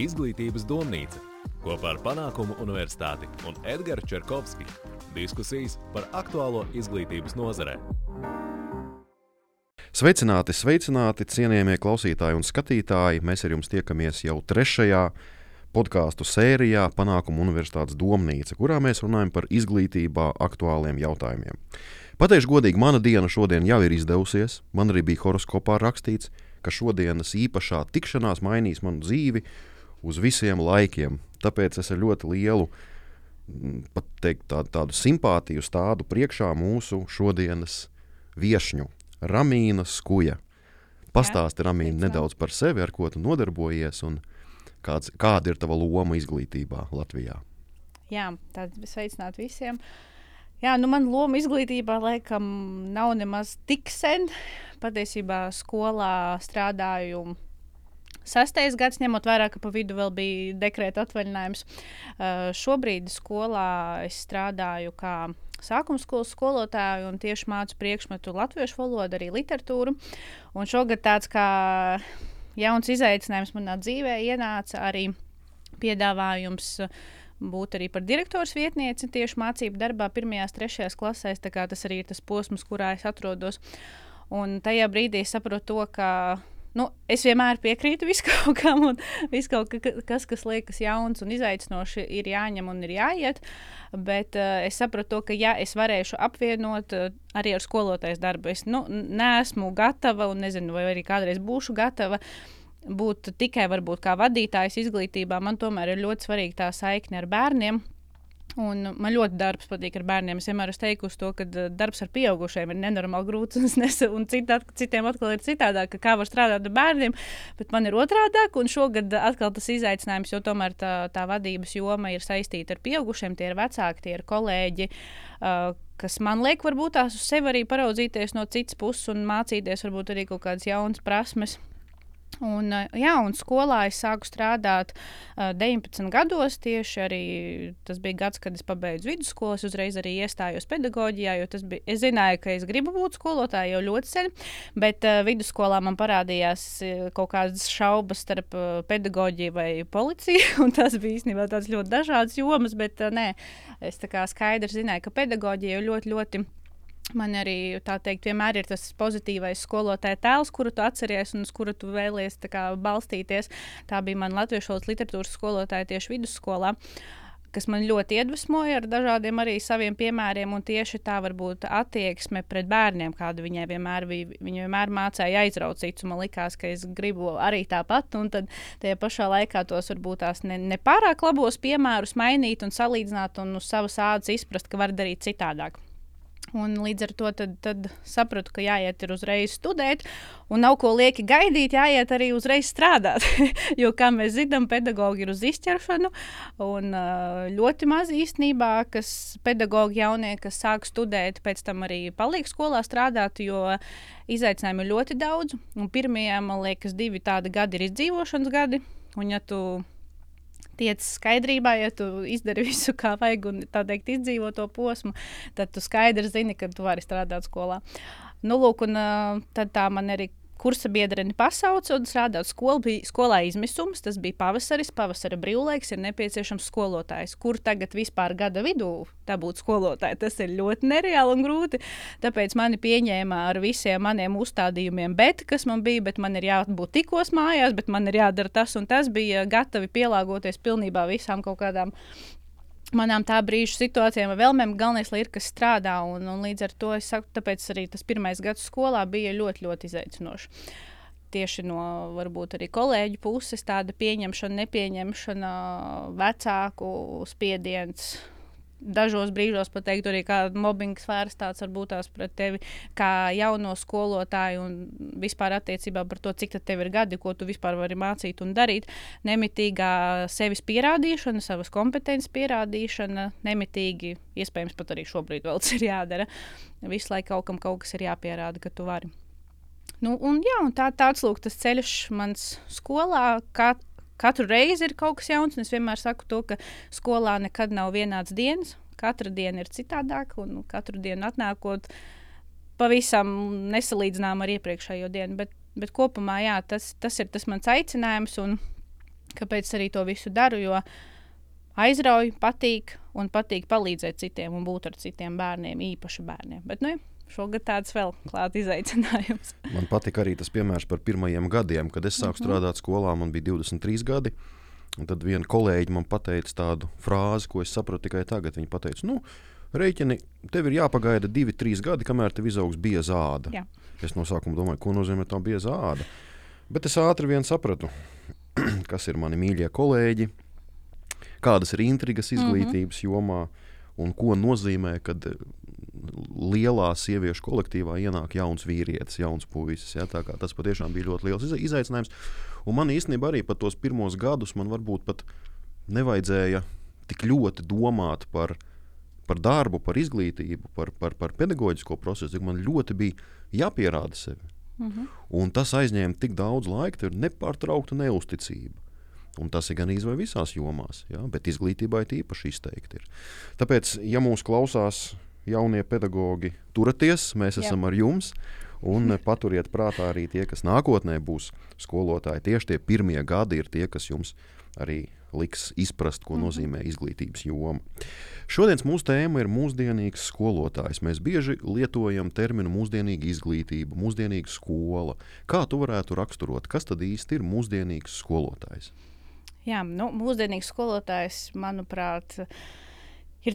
Izglītības domnīca kopā ar Panākumu Universitāti un Edgars Čerkovski. Diskusijas par aktuālo izglītības nozarē. Sveicināti, sveicināti, cienījamie klausītāji un skatītāji! Mēs ar jums tiekamies jau trešajā podkāstu sērijā Panākumu Universitātes domnīca, kurā mēs runājam par izglītībā aktuāliem jautājumiem. Pateikšu godīgi, mana diena šodien jau ir izdevusies. Man arī bija horoskopā rakstīts, ka šodienas īpašā tikšanās mainīs manu dzīvi uz visiem laikiem. Tāpēc es ar ļoti lielu pat teikt, tā, tādu simpātiju stādu priekšā mūsu šodienas viesņu, Ramīna Skuja. Pastāsti, Ramīna, nedaudz par sevi, ar ko tu nodarbojies un kāds, kāda ir tava loma izglītībā Latvijā. Jā, tad sveicināt visiem. Jā, nu man loma izglītībā laikam nav nemaz tik sen. Patiesībā skolā strādāju Sastais gads, ņemot vērā, ka pa vidu vēl bija dekrēta atvaļinājums. Uh, šobrīd skolā es strādāju kā sākuma skolas skolotāju un tieši mācu priekšmetu latviešu valodu, arī literatūru. Un šogad tāds kā jauns izaicinājums manā dzīvē ienāca arī piedāvājums. Būt arī par direktors vietnieci tieši mācību darbā, pirmajās, trešajās klasēs. Tas arī ir tas posms, kurā es atrodos. Un tajā brīdī es saprotu to, ka Nu, es vienmēr piekrītu viskam, un viss kaut kas, kas liekas jauns un izaicinošs, ir jāņem un ir jāiet. Bet uh, es sapratu, to, ka ja es varēšu apvienot uh, arī ar skolotājas darbu, es nu, neesmu gatava un nezinu, vai arī kādreiz būšu gatava. Būt tikai varbūt kā vadītājs izglītībā, man tomēr ir ļoti svarīga tā saikne ar bērniem. Un man ļoti darbs patīk ar bērniem. Es vienmēr esmu teikusi to, ka uh, darbs ar pieaugušiem ir nenormāli grūts. Un, nesu, un cita, citiem atkal ir citādāk, kā var strādāt ar bērniem. Bet man ir otrādāk, un šogad atkal tas izaicinājums, jo tomēr tā, tā vadības joma ir saistīta ar pieaugušiem. Tie ir vecāki, tie ir kolēģi. Uh, kas man liek, varbūt tās uz sevi arī paraudzīties no citas puses un mācīties, varbūt arī kaut kādas jaunas prasmes. Un, eh, jā, un skolā es sāku strādāt uh, eh, 19 gados. Tieši arī tas bija gads, kad es pabeidzu vidusskolu. Es uzreiz arī iestājos pedagoģijā, jo bija, es zināju, ka es gribu būt skolotāja jau ļoti sen. Bet uh, vidusskolā man parādījās uh, kaut kādas šaubas starp uh, pedagoģiju vai policiju. Tas bija īstenībā tāds ļoti dažāds jomas, bet uh, nē, es skaidri zināju, ka pedagoģija ir ļoti, ļoti Man arī tā teikt, vienmēr ir tas pozitīvais skolotāja tēls, kuru tu atceries un uz kuru tu vēlies kā, balstīties. Tā bija mana latviešu valodas literatūras skolotāja tieši vidusskolā. Kas man ļoti iedvesmoja ar dažādiem arī saviem piemēriem, un tieši tā varbūt attieksme pret bērniem, kāda viņai vienmēr bija. Viņa vienmēr mācīja aizraucīt, un man likās, ka es gribu arī tāpat, un tad tajā pašā laikā tos varbūt tās ne, ne pārāk labos piemērus mainīt un salīdzināt, un uz savas ādas izprast, ka var darīt citādāk. Un līdz ar to tad, tad sapratu, ka jāiet uzreiz studēt, un nav ko lieki gaidīt, jāiet arī uzreiz strādāt. jo, kā mēs zinām, pedagogi ir uz izķeršanu, un ļoti maz īstenībā, kas pedagogi jaunie, kas sāk studēt, pēc tam arī paliek skolā strādāt, jo izaicinājumu ir ļoti daudz. Pirmie, man liekas, divi tādi gadi ir izdzīvošanas gadi. Un, ja tu tiec skaidrībā, ja tu izdari visu, kā vajag, un tā teikt, izdzīvo to posmu, tad tu skaidri zini, ka tu vari strādāt skolā. Nu, lūk, un, tad tā man arī kursa biedreni pasauca un strādāt skol, bija, skolā izmisums. Tas bija pavasaris, pavasara brīvlaiks, ir nepieciešams skolotājs. Kur tagad vispār gada vidū dabūt skolotāju? Tas ir ļoti nereāli un grūti. Tāpēc mani pieņēma ar visiem maniem uzstādījumiem, bet, kas man bija, bet man ir jābūt tikos mājās, bet man ir jādara tas un tas. Bija gatavi pielāgoties pilnībā visām kaut kādām manām tā brīža situācijām vēlmēm. Galvenais, ir kas strādā, un, un līdz ar to es saku, tāpēc arī tas pirmais gads skolā bija ļoti, ļoti izaicinošs. Tieši no varbūt arī kolēģu puses tāda pieņemšana, nepieņemšana, vecāku spiediens, dažos brīžos pat teikt, arī kāda mobbinga sfēras tāds varbūt tās pret tevi kā jauno skolotāju un vispār attiecībā par to, cik tev ir gadi, ko tu vispār vari mācīt un darīt. Nemitīgā sevis pierādīšana, savas kompetences pierādīšana, nemitīgi, iespējams, pat arī šobrīd vēl tas ir jādara. Visu laiku kaut kam kaut kas ir jāpierāda, ka tu vari. Nu, un, jā, un tā, tāds lūk, tas ceļš mans skolā. Kā, Katru reizi ir kaut kas jauns, un es vienmēr saku to, ka skolā nekad nav vienāds dienas. Katra diena ir citādāka, un katru dienu atnākot pavisam nesalīdzinām ar iepriekšējo dienu. Bet, bet kopumā jā, tas, tas ir tas mans aicinājums. Un, kāpēc arī to visu daru. Jo aizrauju, patīk un patīk palīdzēt citiem un būt ar citiem bērniem, īpaši bērniem. Bet, nu, Šogad tāds vēl klāts izaicinājums. Man patīk arī tas piemērs par pirmajiem gadiem, kad es sāku -hmm. strādāt skolā. Man bija 23 gadi. Un tad viena kolēģi man teica tādu frāzi, ko es sapratu tikai tagad. Viņa teica, nu, Rēķini, tev ir jāpagaida divi, trīs gadi, kamēr tev izaugs bieza āda. Jā. Es no sākuma domāju, ko nozīmē tā bieza āda. Bet es ātri vien sapratu, kas ir mani mīļie kolēģi, kādas ir intrigas mhm. izglītības mm -hmm. jomā un ko nozīmē, kad lielā sieviešu kolektīvā ienāk jauns vīrietis, jauns puisis. Ja? Tas patiešām bija ļoti liels izaicinājums. Un man īstenībā arī pat tos pirmos gadus man varbūt pat nevajadzēja tik ļoti domāt par par darbu, par izglītību, par, par, par pedagoģisko procesu, man ļoti bija jāpierāda sevi. Mhm. -huh. Un tas aizņēma tik daudz laika, tur ir nepārtraukta neusticība. Un tas ir gan izvēle visās jomās, ja? bet izglītībai tīpaši izteikti ir. Tāpēc, ja mūs klausās jaunie pedagoģi, turieties, mēs Jā. esam ar jums. Un paturiet prātā arī tie, kas nākotnē būs skolotāji. Tieši tie pirmie gadi ir tie, kas jums arī liks izprast, ko -hmm. nozīmē izglītības joma. Šodienas mūsu tēma ir mūsdienīgs skolotājs. Mēs bieži lietojam terminu mūsdienīga izglītība, mūsdienīga skola. Kā tu varētu raksturot, kas tad īsti ir mūsdienīgs skolotājs? Jā, nu, mūsdienīgs skolotājs, manuprāt, ir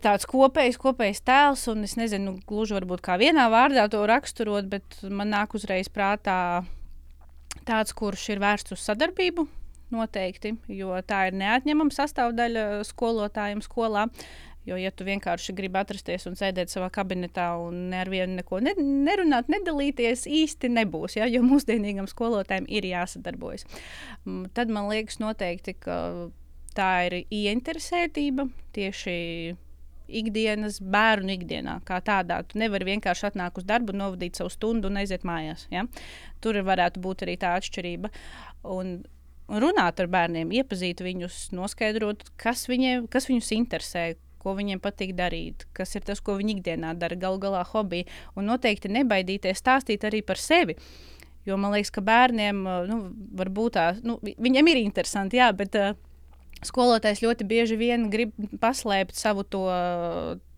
tāds kopējs, kopējs tēls, un es nezinu, gluži varbūt kā vienā vārdā to raksturot, bet man nāk uzreiz prātā tāds, kurš ir vērsts uz sadarbību, noteikti, jo tā ir neatņemama sastāvdaļa skolotājiem skolā. Jo, ja tu vienkārši gribi atrasties un sēdēt savā kabinetā un ar vienu neko ne, nerunāt, nedalīties, īsti nebūs. Ja? Jo mūsdienīgam skolotājiem ir jāsadarbojas. Mm, tad man liekas, noteikti, ka tā ir ieinteresētība tieši ikdienas bērnu ikdienā, kā tādā. Tu nevari vienkārši atnākt uz darbu, novadīt savu stundu un aiziet mājās. Ja? Tur varētu būt arī tā atšķirība. Un runāt ar bērniem, iepazīt viņus, noskaidrot, kas, viņiem, kas viņus interesē, ko viņiem patīk darīt, kas ir tas, ko viņi ikdienā dara, galu galā hobija. Un noteikti nebaidīties stāstīt arī par sevi. Jo man liekas, ka bērniem nu, varbūt tā, nu, viņiem ir interesanti, jā, bet uh, skolotājs ļoti bieži vien grib paslēpt savu to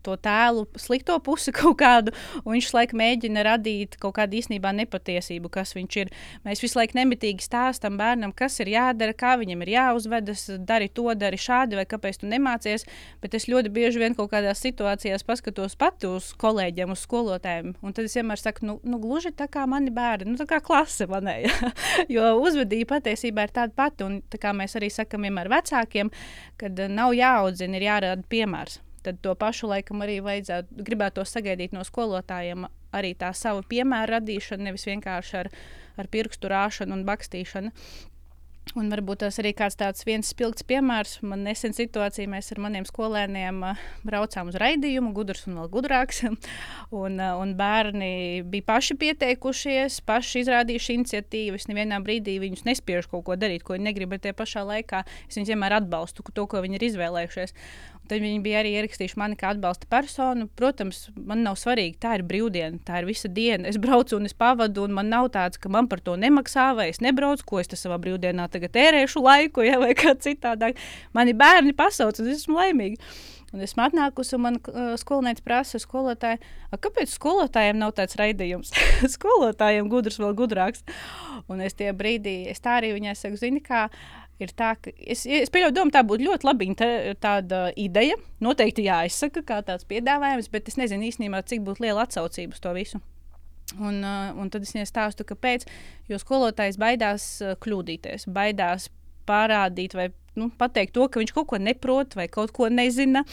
to tēlu slikto pusi kaut kādu, un viņš laikam mēģina radīt kaut kādu īstenībā nepatiesību, kas viņš ir. Mēs visu laiku nemitīgi stāstām bērnam, kas ir jādara, kā viņam ir jāuzvedas, dari to, dari šādi, vai kāpēc tu nemācies. Bet es ļoti bieži vien kaut kādās situācijās paskatos pati uz kolēģiem, uz skolotājiem, un tad es vienmēr saku, nu, nu gluži tā kā mani bērni, nu tā kā klase manēja. jo uzvedība patiesībā ir tāda pati, un tā kā mēs arī sakam vienmēr vecākiem, kad nav jāaudzina, ir jārāda piemērs tad to pašu laikam arī vajadzētu, gribētu sagaidīt no skolotājiem arī tā savu piemēru radīšanu, nevis vienkārši ar, ar pirkstu rāšanu un bakstīšanu. Un varbūt tas arī kāds tāds viens spilgts piemērs. Man nesen situācija, mēs ar maniem skolēniem uh, braucām uz raidījumu, gudrs un vēl gudrāks. un, uh, un bērni bija paši pieteikušies, paši izrādījuši iniciatīvu. Es nevienā brīdī viņus nespiežu kaut ko darīt, ko viņi negrib, bet tie pašā laikā es viņus vienmēr atbalstu to, ko viņi ir izvēlējušies. Tad viņi bija arī ierakstījuši mani kā atbalsta personu. Protams, man nav svarīgi, tā ir brīvdiena, tā ir visa diena. Es braucu un es pavadu, un man nav tāds, ka man par to nemaksā, vai es nebraucu, ko es savā brīvdienā tagad tērēšu laiku, ja, vai kā citādāk. Mani bērni pasauc, un es esmu laimīga. Un esmu atnākusi, un man uh, skolniece prasa, skolotāji, kāpēc skolotājiem nav tāds raidījums? skolotājiem gudrs, vēl gudrāks. Un es tajā brīdī, es tā arī viņai saku, zini, kā ir tā, ka es, es pieļauju, domu, tā būtu ļoti laba tāda ideja. Noteikti jāizsaka kā tāds piedāvājums, bet es nezinu īstenībā, cik būtu liela atsaucība uz to visu. Un, uh, un tad es viņai stāstu, kāpēc. Jo skolotājs baidās uh, kļūdīties, baidās parādīt vai nu, pateikt to, ka viņš kaut ko neprot vai kaut ko nezina.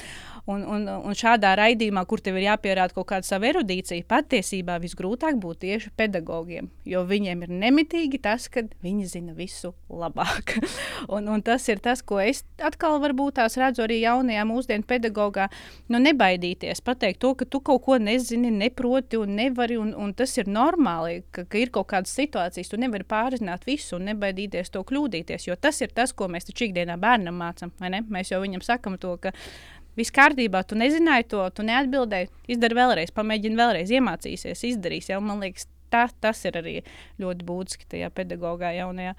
Un, un, un šādā raidījumā, kur tev ir jāpierāda kaut kāda sava erudīcija, patiesībā visgrūtāk būtu tieši pedagogiem. Jo viņiem ir nemitīgi tas, ka viņi zina visu labāk. un, un tas ir tas, ko es atkal varbūt tās redzu arī jaunajā mūsdienu pedagogā. Nu, nebaidīties, pateikt to, ka tu kaut ko nezini, neproti un nevari. Un, un tas ir normāli, ka, ka ir kaut kādas situācijas, tu nevari pārzināt visu un nebaidīties to kļūdīties. Jo tas ir tas, ko mēs taču ikdienā bērnam mācām. Mēs jau viņam sakam to, ka Viss kārtībā, tu nezināji to, tu neatbildēji. Izdari vēlreiz, pamēģini vēlreiz, iemācīsies, izdarīs. Jau, man liekas, tā, tas ir arī ļoti būtiski tajā pedagogā jaunajā.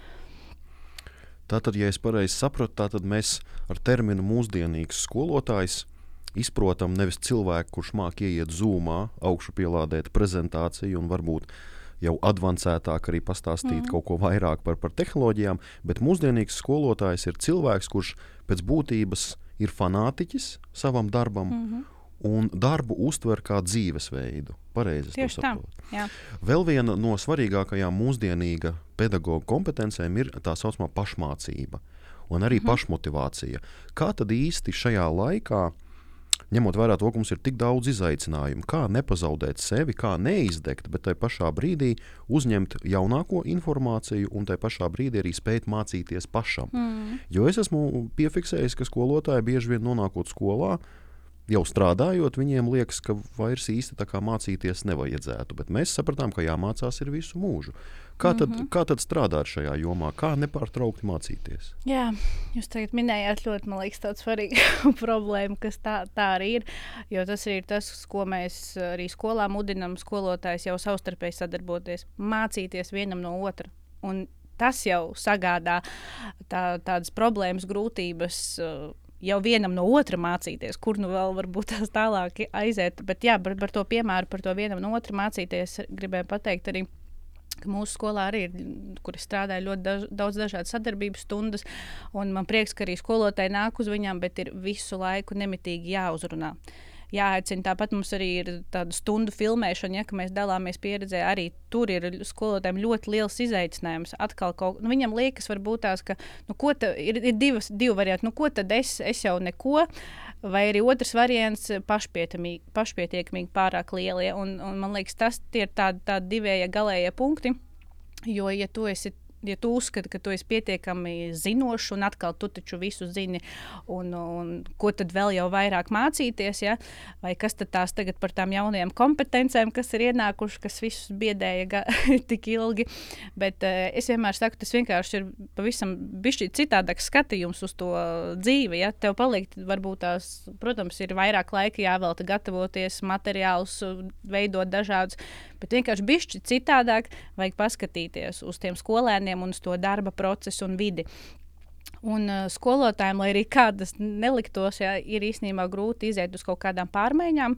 Tātad, ja es pareizi sapratu, tad mēs ar terminu mūsdienīgs skolotājs izprotam nevis cilvēku, kurš māca ieiet zūmā, augšu pielādēt prezentāciju un varbūt jau avansētāk arī pastāstīt mm. kaut ko vairāk par, par tehnoloģijām, bet mūsdienīgs skolotājs ir cilvēks, kurš pēc būtības ir fanātiķis savam darbam. Mm -hmm. Un darbu uztver kā dzīvesveidu. Pareizi Tieši tā. Jā. Vēl viena no svarīgākajām mūsdienīga pedagoģa kompetencēm ir tā saucamā pašmācība un arī mm -hmm. pašmotivācija. Kā tad īsti šajā laikā ņemot vērā to, ka mums ir tik daudz izaicinājumu, kā nepazaudēt sevi, kā neizdegt, bet tajā pašā brīdī uzņemt jaunāko informāciju un tajā pašā brīdī arī spēt mācīties pašam. Mm. Jo es esmu piefiksējis, ka skolotāji bieži vien nonākot skolā, jau strādājot, viņiem liekas, ka vairs īsti tā kā mācīties nevajadzētu. Bet mēs sapratām, ka jāmācās ir visu mūžu. Kā tad, mm -hmm. kā tad strādāt šajā jomā, kā nepārtraukti mācīties? Jā, jūs tagad minējāt ļoti, man liekas, tādu svarīgu problēmu, kas tā, tā arī ir. Jo tas ir tas, ko mēs arī skolā mudinām skolotājus jau savstarpēji sadarboties, mācīties vienam no otra. Un tas jau sagādā tā, tādas problēmas, grūtības. Uh, jau vienam no otra mācīties, kur nu vēl varbūt tās tālāk aiziet. Bet jā, par, par to piemēru, par to vienam no otra mācīties, gribēju pateikt arī. Mūsu skolā arī ir, kur es strādāju, ļoti daž, daudz dažādu sadarbības stundas. Man prieks, ka arī skolotāji nāk uz viņām, bet ir visu laiku nemitīgi jāuzrunā. Uh, jāaicina. Tāpat mums arī ir tāda stundu filmēšana, ja mēs dalāmies pieredzē. Arī tur ir skolotājiem ļoti liels izaicinājums. Atkal kaut, nu, viņam liekas, varbūt tās, ka nu, ir, ir divas, divi varianti. Nu, ko tad es, es jau neko? Vai arī otrs variants - pašpietiekamīgi pārāk lielie. Un, un man liekas, tas ir tādi tā divēja galējie punkti. Jo, ja tu esi ja tu uzskati, ka tu esi pietiekami zinošs, un atkal tu taču visu zini, un, un ko tad vēl jau vairāk mācīties, ja? vai kas tad tās tagad par tām jaunajām kompetencēm, kas ir ienākušas, kas visus biedēja tik ilgi. Bet uh, es vienmēr saku, tas vienkārši ir pavisam citādāks skatījums uz to dzīvi. Ja? Tev paliek, varbūt tās, protams, ir vairāk laika jāvelta gatavoties, materiālus veidot dažādus, bet vienkārši bišķi citādāk vajag paskatīties uz tiem skolēniem un uz to darba procesu un vidi. Un uh, skolotājiem, lai arī kādas neliktos, ja, ir īstenībā grūti iziet uz kaut kādām pārmaiņām,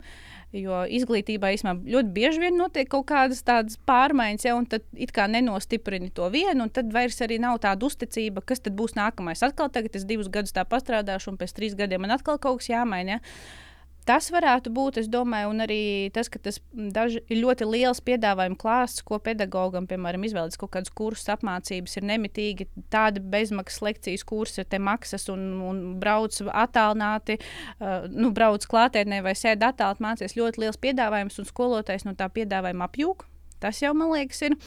jo izglītībā īstenībā ļoti bieži vien notiek kaut kādas tādas pārmaiņas, ja, un tad it kā nenostiprini to vienu, un tad vairs arī nav tāda uzticība, kas tad būs nākamais. Atkal tagad es divus gadus tā pastrādāšu, un pēc trīs gadiem man atkal kaut kas jāmaina. Ja. Tas varētu būt, es domāju, un arī tas, ka tas daži, ir ļoti liels piedāvājuma klāsts, ko pedagogam, piemēram, izvēlēties kaut kādus kursus, apmācības, ir nemitīgi tādi bezmaksas lekcijas kursi, te maksas un, un brauc attālināti, uh, nu, brauc klātienē vai sēž attālināti, mācīs ļoti liels piedāvājums, un skolotājs no tā piedāvājuma apjūg. Tas jau, man liekas, ir.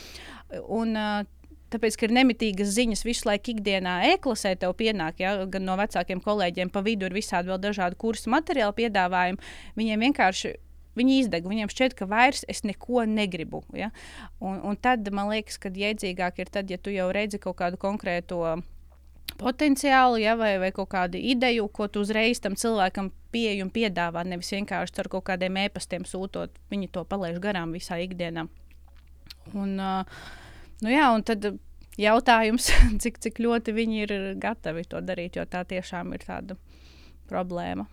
Un, uh, Tāpēc, ka ir nemitīgas ziņas visu laiku ikdienā e-klasē, tev pienāk, ja, gan no vecākiem kolēģiem, pa vidu ir visādi vēl dažādi kursu materiāli piedāvājumi. Viņiem vienkārši viņi izdeg. Viņiem šķiet, ka vairs es neko negribu. Ja? Un, un tad man liekas, ka jēdzīgāk ir tad, ja tu jau redzi kaut kādu konkrētu potenciālu, ja, vai, vai kaut kādu ideju, ko tu uzreiz tam cilvēkam pieeji un piedāvā. Nevis vienkārši ar kaut kādiem e-pastiem sūtot, viņi to palaiž garām visā ikdienā. Un, uh, Nu, jā, un tad jautājums, cik, cik ļoti viņi ir gatavi to darīt, jo tā tiešām ir tāda problēma.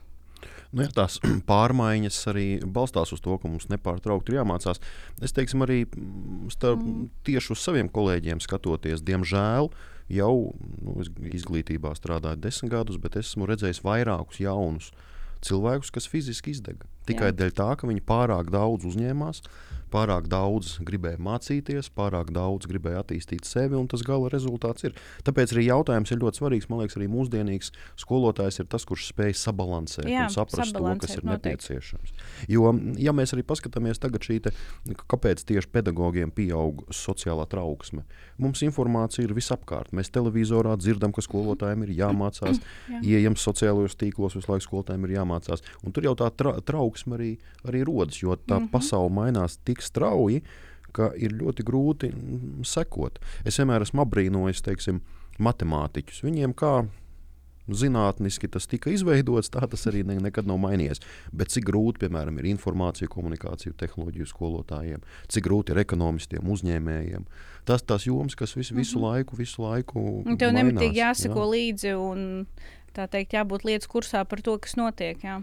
Nu, jā, tās pārmaiņas arī balstās uz to, ka mums nepārtraukti ir jāmācās. Es teiksim, arī starp, mm. tieši uz saviem kolēģiem skatoties, diemžēl jau nu, izglītībā strādāju desmit gadus, bet esmu redzējis vairākus jaunus cilvēkus, kas fiziski izdeg. Tikai jā. dēļ tā, ka viņi pārāk daudz uzņēmās, pārāk daudz gribēja mācīties, pārāk daudz gribēja attīstīt sevi, un tas gala rezultāts ir. Tāpēc arī jautājums ir ļoti svarīgs. Man liekas, arī mūsdienīgs skolotājs ir tas, kurš spēj sabalansēt Jā, un saprast to, kas ir noteikti. nepieciešams. Jo, ja mēs arī paskatāmies tagad šī, te, kāpēc tieši pedagogiem pieaug sociālā trauksme, mums informācija ir visapkārt. Mēs televizorā dzirdam, ka skolotājiem ir jāmācās, ieejam sociālajos tīklos, visu laiku skolotājiem ir jāmācās. Un tur jau tā tra trauksme arī, arī rodas, jo tā mm -hmm. pasaule mainās tik tik strauji, ka ir ļoti grūti sekot. Es vienmēr esmu apbrīnojis teiksim, matemātiķus. Viņiem kā zinātniski tas tika izveidots, tā tas arī ne, nekad nav mainījies. Bet cik grūti, piemēram, ir informāciju, komunikāciju, tehnoloģiju skolotājiem, cik grūti ir ekonomistiem, uzņēmējiem. Tas tās jomas, kas visu, visu mm -hmm. laiku, visu laiku. Un tev nemitīgi jāseko jā. līdzi un tā teikt, jābūt lietas kursā par to, kas notiek. Jā.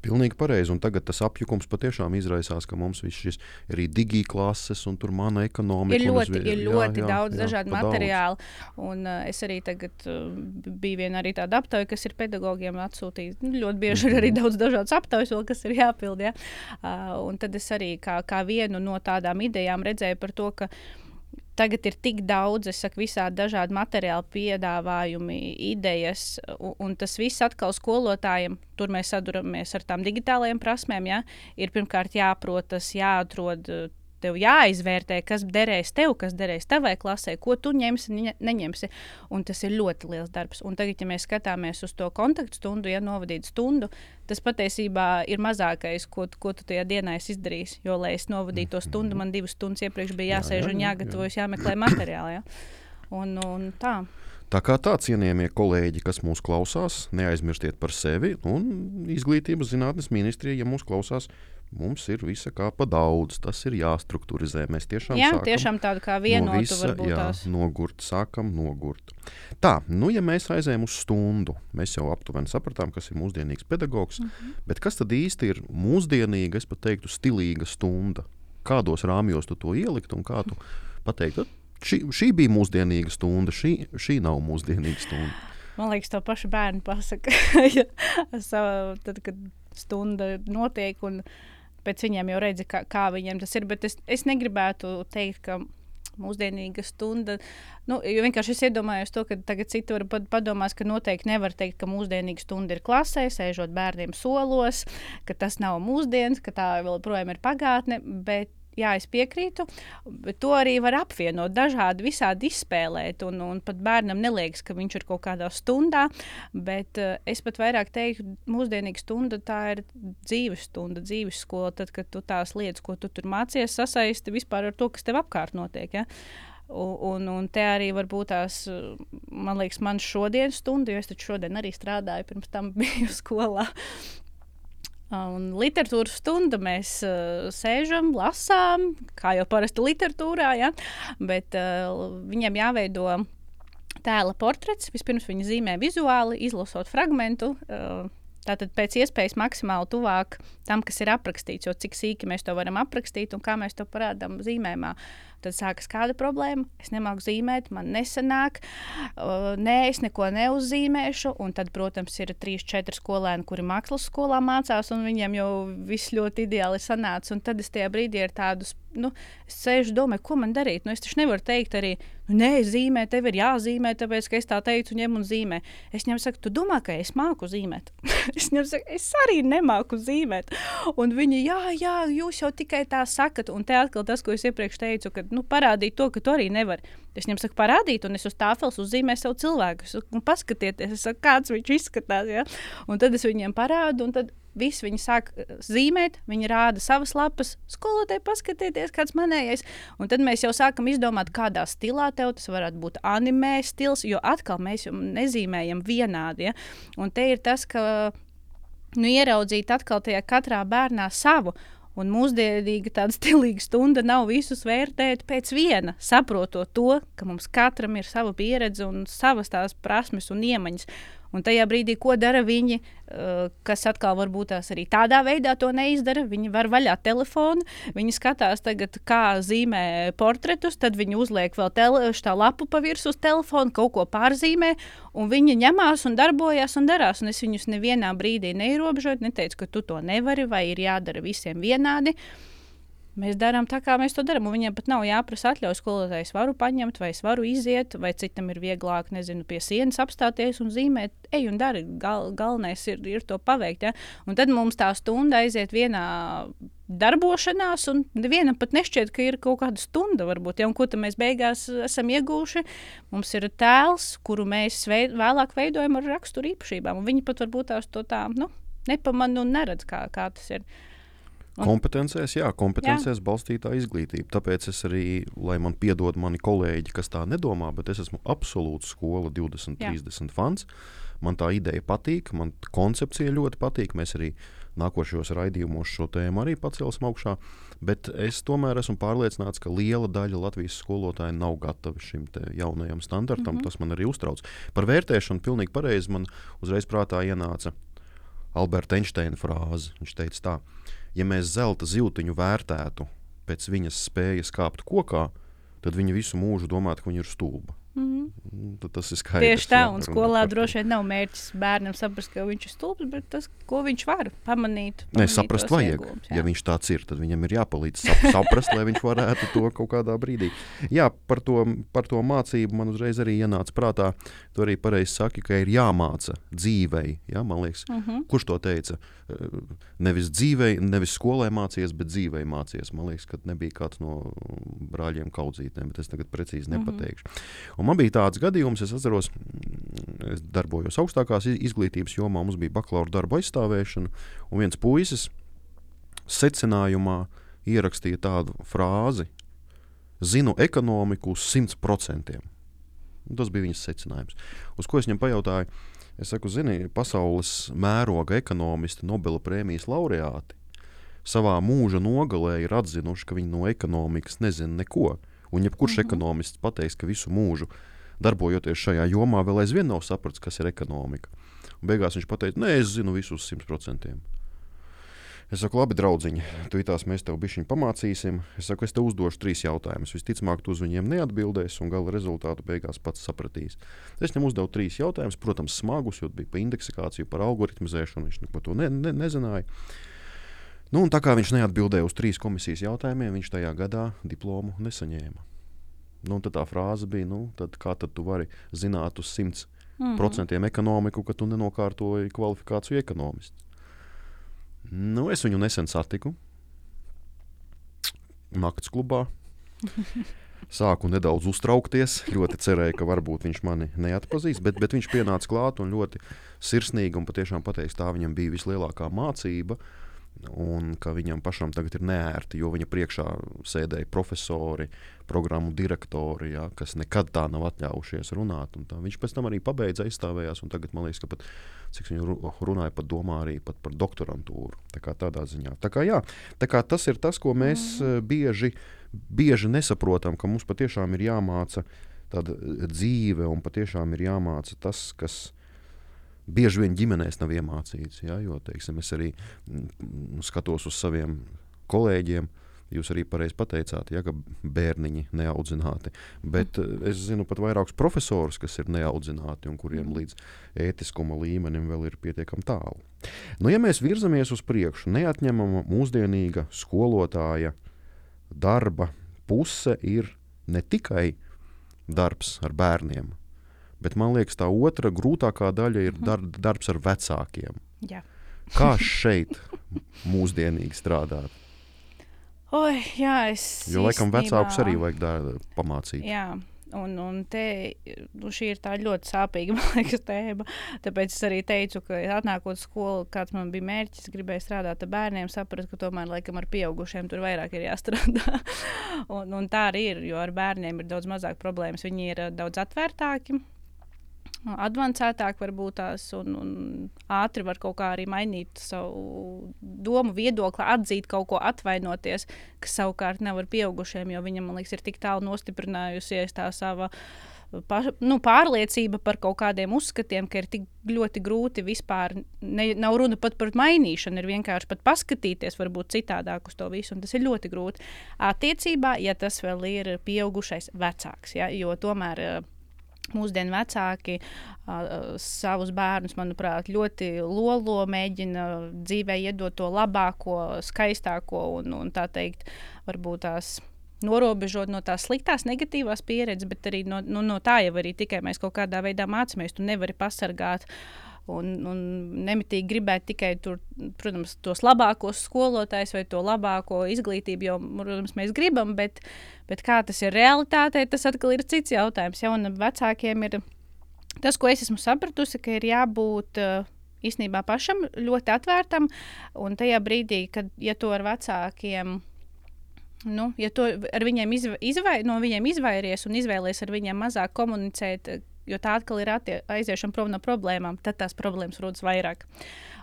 Pilnīgi pareizi. Un tagad tas apjukums patiešām izraisās, ka mums viss šis arī digiklases un tur mana ekonomika. Ir ļoti, uz, ir ļoti jā, daudz jā, dažādu materiālu. Daudz. Un, uh, es arī tagad uh, biju viena arī tāda aptauja, kas ir pedagogiem atsūtīta. Nu, ļoti bieži ir arī mhm. daudz dažādas aptaujas, vēl, kas ir jāpild. Ja? Uh, un tad es arī kā, kā vienu no tādām idejām redzēju par to, ka tagad ir tik daudz, es saku, visādi dažādi materiāli, piedāvājumi, idejas, un, un tas viss atkal skolotājiem, tur mēs saduramies ar tām digitālajām prasmēm, ja, ir pirmkārt jāprot tas, jāatrod tev jāizvērtē, kas derēs tev, kas derēs tavai klasē, ko tu ņemsi, ne, neņemsi. Un tas ir ļoti liels darbs. Un tagad, ja mēs skatāmies uz to kontaktu stundu, ja novadīt stundu, tas patiesībā ir mazākais, ko, ko tu tajā dienā esi izdarījis. Jo, lai es novadītu to stundu, man divas stundas iepriekš bija jāsēž jā, jā, jā, un jāgatavojas, jāmeklē materiāli. Ja? Un, un tā. Tā kā tā cienījamie kolēģi, kas mūs klausās, neaizmirstiet par sevi un izglītības zinātnes ministrija, ja mūs klausās, Mums ir visa kā pa daudz, tas ir jāstrukturizē. Mēs tiešām, jā, tiešām tādu kā vienotu no visa, jā, nogurt, sākam nogurt. Tā, nu ja mēs aizējām uz stundu, mēs jau aptuveni sapratām, kas ir mūsdienīgs pedagogs, mm -hmm. bet kas tad īsti ir mūsdienīga, es pat teiktu, stilīga stunda? Kādos rāmjos tu to ielikt un kā tu pateiktu? Šī, šī bija mūsdienīga stunda, šī, šī nav mūsdienīga stunda. Man liekas, to pašu bērnu pasaka. tad, kad stunda notiek un pēc viņiem jau redzi, kā, kā viņiem tas ir. Bet es, es negribētu teikt, ka mūsdienīga stunda. Nu, vienkārši es iedomājos to, ka tagad citi var padomāt, ka noteikti nevar teikt, ka mūsdienīga stunda ir klasē, sēžot bērniem solos, ka tas nav mūsdienas, ka tā vēl projām ir pagātne. Bet jā, es piekrītu, bet to arī var apvienot, dažādi visādi izspēlēt. Un, un pat bērnam neliekas, ka viņš ir kaut kādā stundā, bet uh, es pat vairāk teiktu, mūsdienīga stunda tā ir dzīves stunda, dzīves skola. Tad, kad tu tās lietas, ko tu tur mācies, sasaisti vispār ar to, kas tev apkārt notiek. Ja? Un, un, te arī var būt tās, man liekas, man šodienas stunda, jo es taču šodien arī strādāju, pirms tam biju skolā. Un literatūras stunda mēs uh, sēžam, lasām, kā jau parasti literatūrā, ja? bet uh, viņiem jāveido tēla portrets. Vispirms viņi zīmē vizuāli, izlasot fragment. Uh, Tātad pēc iespējas maksimāli tuvāk tam, kas ir aprakstīts, jo cik sīki mēs to varam aprakstīt un kā mēs to parādām zīmējumā. Tad sākas kāda problēma. Es nemāku zīmēt, man nesanāk, uh, nē, es neko neuzzīmēšu. Un tad, protams, ir trīs, četri skolēni, kuri mākslas skolā mācās, un viņiem jau viss ļoti ideāli sanāca. Un tad es tajā brīdī ar tādu, nu, sēžu domāju, ko man darīt. Nu, es taču nevaru teikt arī, nē, zīmē, tev ir jāzīmē, tāpēc, ka es tā teicu, ņem un zīmē. Es viņam saku, tu domā, ka es māku zīmēt. es viņam saku, es arī nemāku zīmēt. Un viņi, jā, jā, jūs jau tikai tā sakat. Un te atkal tas, ko es iepriekš teicu, ka nu, parādīt to, ka tu arī nevari. Es viņam saku, parādīt, un es uz tāfeles uzzīmēju savu cilvēku. Es saku, paskatieties, saku, kāds viņš izskatās. Ja? Un tad es viņiem parādu, un tad Visi viņi sāk eh, zīmēt, viņi rāda savas lapas, skolotāji, paskatieties, kāds manējais. Un tad mēs jau sākam izdomāt, kādā stilā tev tas varētu būt anime stils, jo atkal mēs jau nezīmējam vienādi. Ja? Un te ir tas, ka nu, ieraudzīt atkal tajā katrā bērnā savu. Un mūsdienīga tāda stilīga stunda nav visus vērtēt pēc viena, saprotot to, ka mums katram ir sava pieredze un savas tās prasmes un iemaņas. Un tajā brīdī, ko dara viņi, uh, kas atkal varbūt tās arī tādā veidā to neizdara, viņi var vaļā telefonu, viņi skatās tagad, kā zīmē portretus, tad viņi uzliek vēl tele, tā lapu pa virsmu uz telefonu, kaut ko pārzīmē, un viņi ņemās un darbojas un darās. Un es viņus nevienā brīdī neierobežoju, neteicu, ka tu to nevari vai ir jādara visiem vienādi. Uh, Mēs darām tā, kā mēs to darām. Viņiem pat nav jāprasa atļaujas skolotājai. Es varu paņemt, vai es varu iziet, vai citam ir vieglāk, nezinu, pie sienas apstāties un zīmēt. Ej un dari. Gal, galvenais ir, ir to paveikt. Ja? Un tad mums tā stunda aiziet vienā darbošanās, un nevienam pat nešķiet, ka ir kaut kāda stunda, varbūt, ja, un ko mēs beigās esam iegūši. Mums ir tēls, kuru mēs veid, vēlāk veidojam ar raksturu īpašībām, un viņi pat varbūt tās to tā nu, nepamana un neredz, kā, kā tas ir. Un- Kompetencēs, jā, kompetencēs jā. balstītā izglītība. Tāpēc es arī, lai man piedod mani kolēģi, kas tā nedomā, bet es esmu absolūts skola 20, Jā. 30 fans. Man tā ideja patīk, man koncepcija ļoti patīk. Mēs arī nākošajos raidījumos šo tēmu arī pacelsim augšā. Bet es tomēr esmu pārliecināts, ka liela daļa Latvijas skolotāju nav gatavi šim jaunajam standartam. Mm -hmm. Tas man arī uztrauc. Par vērtēšanu pilnīgi pareizi man uzreiz prātā ienāca Alberta Einsteina frāze. Viņš teica, tā, ja mēs zelta zīltiņu vērtētu pēc viņas spējas kāpt kokā, tad viņa visu mūžu domātu, ka viņa ir stulba. Mm, tad Tas ir skaidrs. Tieši tā, jā, un skolā droši vien nav mērķis bērnam saprast, ka viņš ir stulbs, bet tas, ko viņš var pamanīt. Nē, pamanīt saprast vajag. iegūmus, Ja viņš tāds ir, tad viņam ir jāpalīdz sap, saprast, lai viņš varētu to kaut kādā brīdī. Jā, par to, par to mācību man uzreiz arī ienāca prātā. Tu arī pareizi saki, ka ir jāmāca dzīvei. Ja, man liekas, Uh -huh. kurš to teica? Eh, Nevis dzīvei, nevis skolē mācīties, bet dzīvei mācīties. Man liekas, ka nebija kāds no brāļiem kaudzītēm, bet es tagad precīzi Mhm. nepateikšu. Un man bija tāds gadījums, es atceros, mm, es darbojos augstākās iz- izglītības jomā, mums bija bakalaura darba aizstāvēšana, un viens puisis secinājumā ierakstīja tādu frāzi: Zinu ekonomiku uz 100%. Un Tas bija viņas secinājums. Uz ko es viņam pajautāju? Es saku, zini, pasaules mēroga ekonomisti, Nobela prēmijas laureāti savā mūža nogalē ir atzinuši, ka viņi no ekonomikas nezina neko. Un jebkurš -hmm. ekonomists pateiks, ka visu mūžu darbojoties šajā jomā, vēl aizvien nav sapratis, kas ir ekonomika. Un beigās viņš pateica, nē, es zinu visu uz 100%. Es saku, labi, draugiņ, tūlītās mēs tev bišķiņu pamācīsim. Es saku, es tev uzdošu trīs jautājumus. Visticamāk, tu uz viņiem neatbildēsi, un gala rezultātu beigās pats sapratīsi. Es viņam uzdevu trīs jautājumus, protams, smagus, jo bija par indeksikāciju, par algoritmizēšanu. Viņš neko to ne, ne, nezināja. Nu, tā kā viņš neatbildēja uz trīs komisijas jautājumiem, viņš tajā gadā diplomu nesaņēma. Nu, tā frāze bija, nu, tad kā tad tu vari zināt uz 100% Mhm. ekonomiku, ka tu nenokārtoji kvalifikāciju ekonomistu? Nu, es viņu nesen satiku naktas klubā. Sāku nedaudz uztraukties. Ļoti cerēju, ka varbūt viņš mani neatpazīs, bet, bet viņš pienāca klāt un ļoti sirsnīgi un patiešām pateiks, tā viņam bija vislielākā mācība. Un ka viņam pašam tagad ir neērti, jo viņa priekšā sēdēja profesori, programmu direktori, ja, kas nekad tā nav atļaujušies runāt. Viņš pēc tam arī pabeidza, aizstāvējās, un tagad man liekas, ka pat, cik viņš ru- runāja par domā arī pat par doktorantūru. Tā kā tādā ziņā. Tā kā, jā, tā kā tas ir tas, ko mēs mm. bieži, bieži nesaprotam, ka mums patiešām ir jāmāca tāda eh, dzīve un patiešām ir jāmāca tas, kas bieži vien ģimenēs nav iemācīts. Ja, jo, teiksim, es arī mm, skatos uz saviem kolēģiem. Jūs arī pareizi pateicāt, ja, ka bērniņi neaudzināti. Bet mm. es zinu pat vairākus profesorus, kas ir neaudzināti un kuriem līdz ētiskuma līmenim vēl ir pietiekami tālu. Nu, ja mēs virzamies uz priekšu, neatņemama mūsdienīga skolotāja darba puse ir ne tikai darbs ar bērniem, bet man liekas, tā otra grūtākā daļa ir dar darbs ar vecākiem. Jā. Kā šeit mūsdienīgi strādāt? Oi, jā, es. Jo laikam vecākus arī vajag dā- pamācīt. Jā. Un, un te, nu, šī ir tā ļoti sāpīga liekas, tēma. Tāpēc es arī teicu, ka atnākot uz skolu, kāds man bija mērķis, gribēju strādāt ar bērniem, sapratu, ka tomēr laikam ar pieaugušiem tur vairāk ir jāstrādā. un, un tā arī ir, jo ar bērniem ir daudz mazāk problēmas. Viņi ir eh, daudz atvērtāki. Advancētāk varbūt tās un, un ātri var kaut kā arī mainīt savu domu, viedokli, atzīt kaut ko, atvainoties, kas savukārt nav ar pieaugušiem, jo viņam, man liekas, ir tik tālu nostiprinājusies tā sava pa, nu, pārliecība par kaut kādiem uzskatiem, ka ir tik ļoti grūti vispār. Ne, nav runa pat par mainīšanu, ir vienkārši pat paskatīties, varbūt citādāk uz to visu. un Tas ir ļoti grūti. Attiecībā, ja tas vēl ir pieaugušais vecāks, ja, jo tomēr. eh, Mūsdienu vecāki uh, savus bērnus, manuprāt, ļoti lolo, mēģina dzīvē iedot to labāko, skaistāko un, un tā teikt, varbūt tās norobežot no tās sliktās, negatīvās pieredzes, bet arī no, no, no tā jau arī tikai mēs kaut kādā veidā mācāmies. Tu nevari pasargāt un, un nemitīgi gribēt tikai tur, protams, tos labākos skolotājus vai to labāko izglītību, jo, protams, mēs gribam, bet, bet kā tas ir realitātē, tas atkal ir cits jautājums. Ja, un vecākiem ir tas, ko es esmu sapratusi, ka ir jābūt uh, īstenībā pašam ļoti atvērtam. Un tajā brīdī, kad ja to ar vecākiem. Nu, ja to ar viņiem izva, izvai, no viņiem izvairies un izvēlies ar viņiem mazāk komunicēt, jo tā atkal ir attie, aiziešana prom no problēmām, tad tās problēmas rodas vairāk.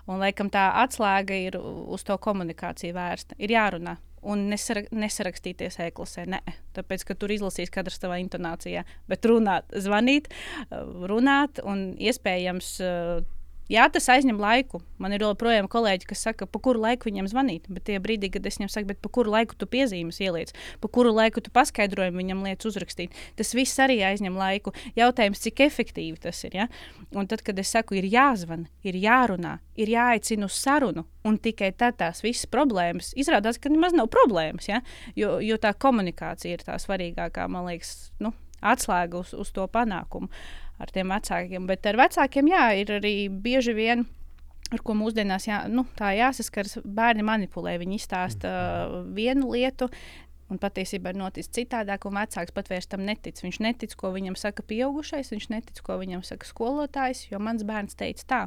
Un, laikam, tā atslēga ir uz to komunikāciju vērsta. Ir jārunā un nesara, nesarakstīties e-klasē. Nē, tāpēc, ka tur izlasīs katrs savā intonācijā, bet runāt, zvanīt, runāt un iespējams Jā, tas aizņem laiku. Man ir joprojām kolēģi, kas saka, pa kuru laiku viņam zvanīt. Bet tie brīdī, kad es viņam saku, pa kuru laiku tu piezīmes ieliec, pa kuru laiku tu paskaidrojumu viņam liec uzrakstīt, tas viss arī aizņem laiku. Jautājums, cik efektīvi tas ir. Ja? Un tad, kad es saku, ir jāzvan, ir jārunā, ir jāaicina uz sarunu, un tikai tad tās visas problēmas izrādās, ka nemaz nav problēmas. Ja? Jo, jo tā komunikācija ir tā svarīgākā, man liekas, nu, atslēga uz, uz to panākumu. Uh, ar tiem vecākiem. Bet ar vecākiem, jā, ir arī bieži vien. Ar ko mūsdienās jā, nu, tā jāsaskars, bērni manipulē. Viņi izstāsta uh, vienu lietu, un patiesībā ir noticis citādāk, un vecāks pat vairs tam netic. Viņš netic, ko viņam saka pieaugušais, viņš netic, ko viņam saka skolotājs, jo mans bērns teica tā.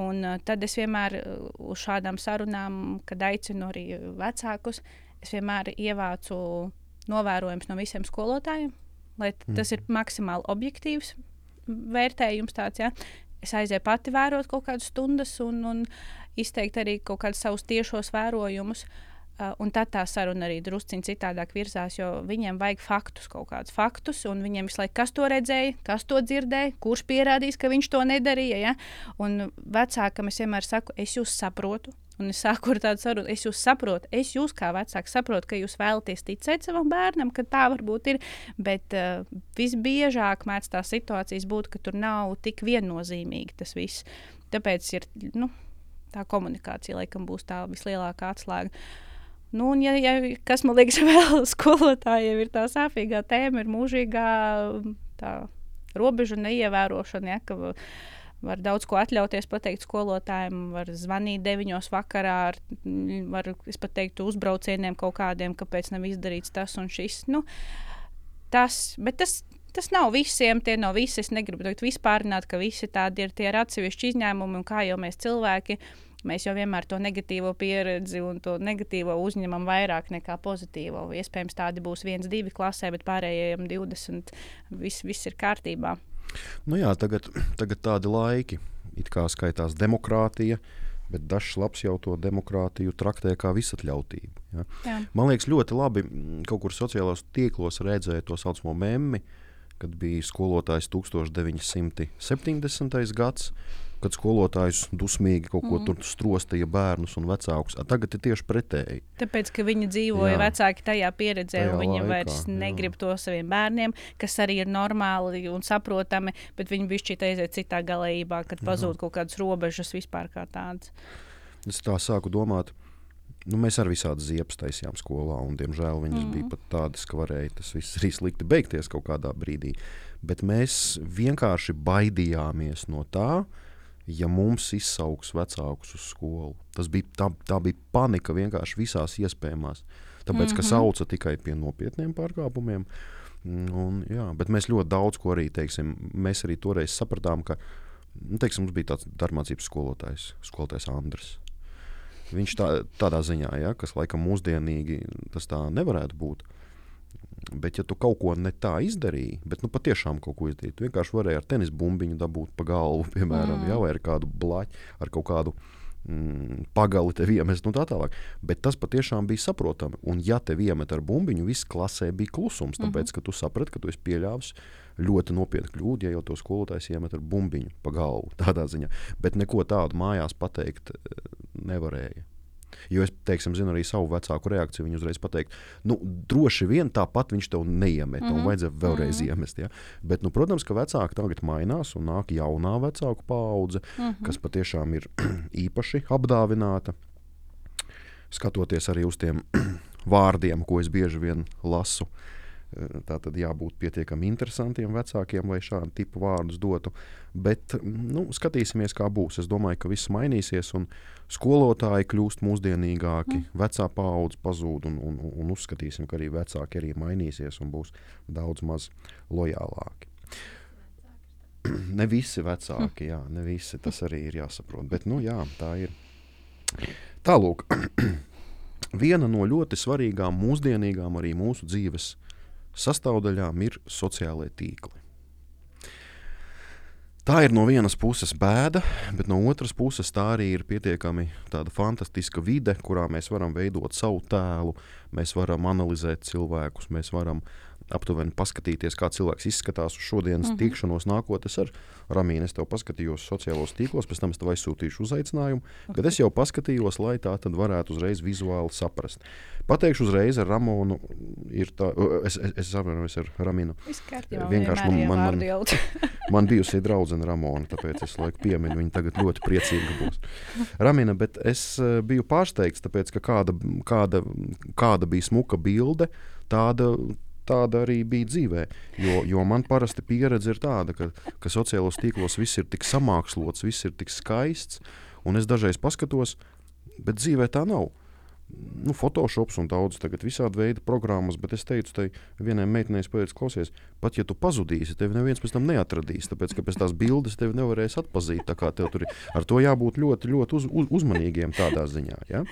Un, uh, tad es vienmēr uh, uz šādām sarunām, kad aicinu arī vecākus, es vienmēr ievācu novērojumus no visiem skolotājiem, lai tas ir maksimāli objektīvs vērtējums tāds. Ja? Es aizēju pati vērot kaut kādas stundas un, un izteikt arī kaut kādus savus tiešos vērojumus. Uh, un tad tā saruna arī drusciņā citādāk virzās, jo viņiem vajag faktus, kaut kādus faktus, un viņiem visu laiku, kas to redzēja, kas to dzirdēja, kurš pierādīs, ka viņš to nedarīja. Ja? Un vecākam es vienmēr saku, es jūs saprotu, Un es sāku ar tādu sarunu, es jūs saprotu, es jūs kā vecāks saprotu, ka jūs vēlaties ticēt savam bērnam, ka tā varbūt ir. Bet uh, visbiežāk mēdz tā situācijas būt, ka tur nav tik viennozīmīgi tas viss. Tāpēc ir nu, tā komunikācija, laikam, būs tā vislielākā atslēga. Nu, un, ja, ja, kas man liekas, vēl skolotājiem ir tā sāpīgā tēma, ir mūžīgā tā, robežu neievērošana. Ja, ka, var daudz ko atļauties pateikt skolotājiem, var zvanīt deviņos vakarā, ar, var, es pat teiktu, uzbraucieniem kaut kādiem, kāpēc nav izdarīts tas un šis. Nu, tas, bet tas, tas nav visiem, tie nav visi. Es negribu teikt vispārināt, ka visi tādi ir tie ir atsevišķi izņēmumi un kā jau mēs cilvēki. Mēs jau vienmēr to negatīvo pieredzi un to negatīvo uzņemam vairāk nekā pozitīvo. Iespējams, tādi būs viens, divi klasē, bet pārējiem 20. Viss, viss ir kārtībā. Nu jā, tagad, tagad tādi laiki, it kā skaitās demokrātija. Bet dažs labs jau to demokrātiju traktē kā visatļautību. Ja? Jā. Man liekas, ļoti labi mm, kaut kur sociālajos tīklos redzēt to saucamo memmi, kad bija skolotājs 1970. gads kad skolotājs dusmīgi kaut ko mm. tur strostīja bērnus un vecākus. Tagad ir tieši pretēji. Tāpēc, ka viņi dzīvoja jā. vecāki tajā pieredzē, tajā un viņi laikā, vairs negrib jā. to saviem bērniem, kas arī ir normāli un saprotami, bet viņi bišķi aiziet citā galējībā, kad pazūd jā. kaut kādas robežas vispār kā tādas. Es tā sāku domāt. Nu, mēs arī visādi ziepes taisījām skolā, un, diemžēl, viņas mm. bija pat tādas, ka varēja tas viss arī slikti beigties kaut kādā brīdī. Bet mēs vienkārši baidījāmies no tā, uh, ja mums izsauks vecākus uz skolu. Tas bija, tā, tā bija panika vienkārši visās iespējamās. Tāpēc, mm -hmm. ka mhm. sauca tikai pie nopietniem pārkāpumiem. Un, jā, bet mēs ļoti daudz ko arī teiksim. Mēs arī toreiz sapratām, ka nu, teiksim, mums bija tāds darbmācības skolotājs, skolotājs Andris. Viņš tā, tādā ziņā, ja, kas laikam mūsdienīgi tas tā nevarētu būt. Bet, ja tu kaut ko ne tā izdarīji, bet nu, patiešām kaut ko izdarīji, tu vienkārši varēji ar tenis bumbiņu dabūt pa galvu, piemēram, mm. jā, vai ar kādu blāķi, ar kaut kādu mm, pagali tev iemest, un tā tālāk. Bet tas patiešām bija saprotami. Un, ja tev iemet ar bumbiņu, viss klasē bija klusums, tāpēc, mm -hmm. ka tu saprati, ka tu esi pieļāvis ļoti nopietnu kļūdu, ja jau to skolotājs iemet ar bumbiņu pa galvu, tādā ziņā. Bet neko tādu mājās pateikt eh, nevarēja. Jo es teiksim, zinu arī savu vecāku reakciju. Viņi uzreiz pateiks, nu, droši vien tāpat viņš tev neiemet, mm -hmm. un mhm. vajadzēja vēlreiz mm -hmm. iemest. Ja? Bet, nu, protams, ka vecāki tagad mainās un nāk jaunā vecāku paudze, mm -hmm. kas patiešām ir īpaši apdāvināta. Skatoties arī uz tiem vārdiem, ko es bieži vien lasu. Uh, Tā tad jābūt pietiekami interesantiem vecākiem, lai šādu tipu vārdus dotu. Bet nu, skatīsimies, kā būs. Es domāju, ka viss mainīsies, un skolotāji kļūst mūsdienīgāki, mm. vecā paudze pazūd, un, un, un uzskatīsim, ka arī vecāki arī mainīsies un būs daudz maz lojālāki. ne visi vecāki, jā, ne visi tas arī ir jāsaprot. Bet, nu, jā, tā ir. Tālāk, viena no ļoti svarīgām, mūsdienīgām arī mūsu dzīves sastāvdaļām ir sociālai tīkli. Tā ir no vienas puses bēda, bet no otras puses tā arī ir pietiekami fantastiska vide, kurā mēs varam veidot savu tēlu, mēs varam analizēt cilvēkus, mēs varam aptuveni paskatīties, kā cilvēks izskatās uz šodienas mm -hmm. tikšanos nākotnē. Es ar Ramīnu es tev paskatījos sociālos tīklos, pēc tam es tev aizsūtīšu uzaicinājumu, okay. bet es jau paskatījos, lai tā tad varētu uzreiz vizuāli saprast. Pateikšu uzreiz ar Ramonu, ir tā, es, es, es saprotu, ar Ramīnu. Vienkārši man, man, man, man bijusi draudzene Ramona, tāpēc es laiku piemiņu, viņa tagad ļoti priecīga būs. Ramīna, bet es eh, biju pārsteigts, tāpēc, ka kāda, kāda, kāda bija smuka bilde, tāda tāda arī bija dzīvē. Jo, jo man parasti pieredze ir tāda, ka, ka sociālos tīklos viss ir tik samākslots, viss ir tik skaists, un es dažreiz paskatos, bet dzīvē tā nav nu, Photoshops un daudz visādi veidi programmas, bet es teicu, tai vienai meitenei, pēc klausies, pat ja tu pazudīsi, tevi neviens pēc tam neatradīs, tāpēc ka pēc tās bildes tevi nevarēs atpazīt. Tā kā tev tur ir, ar to jābūt ļoti, ļoti uz, uz, uzmanīgiem tādā ziņā. Ja?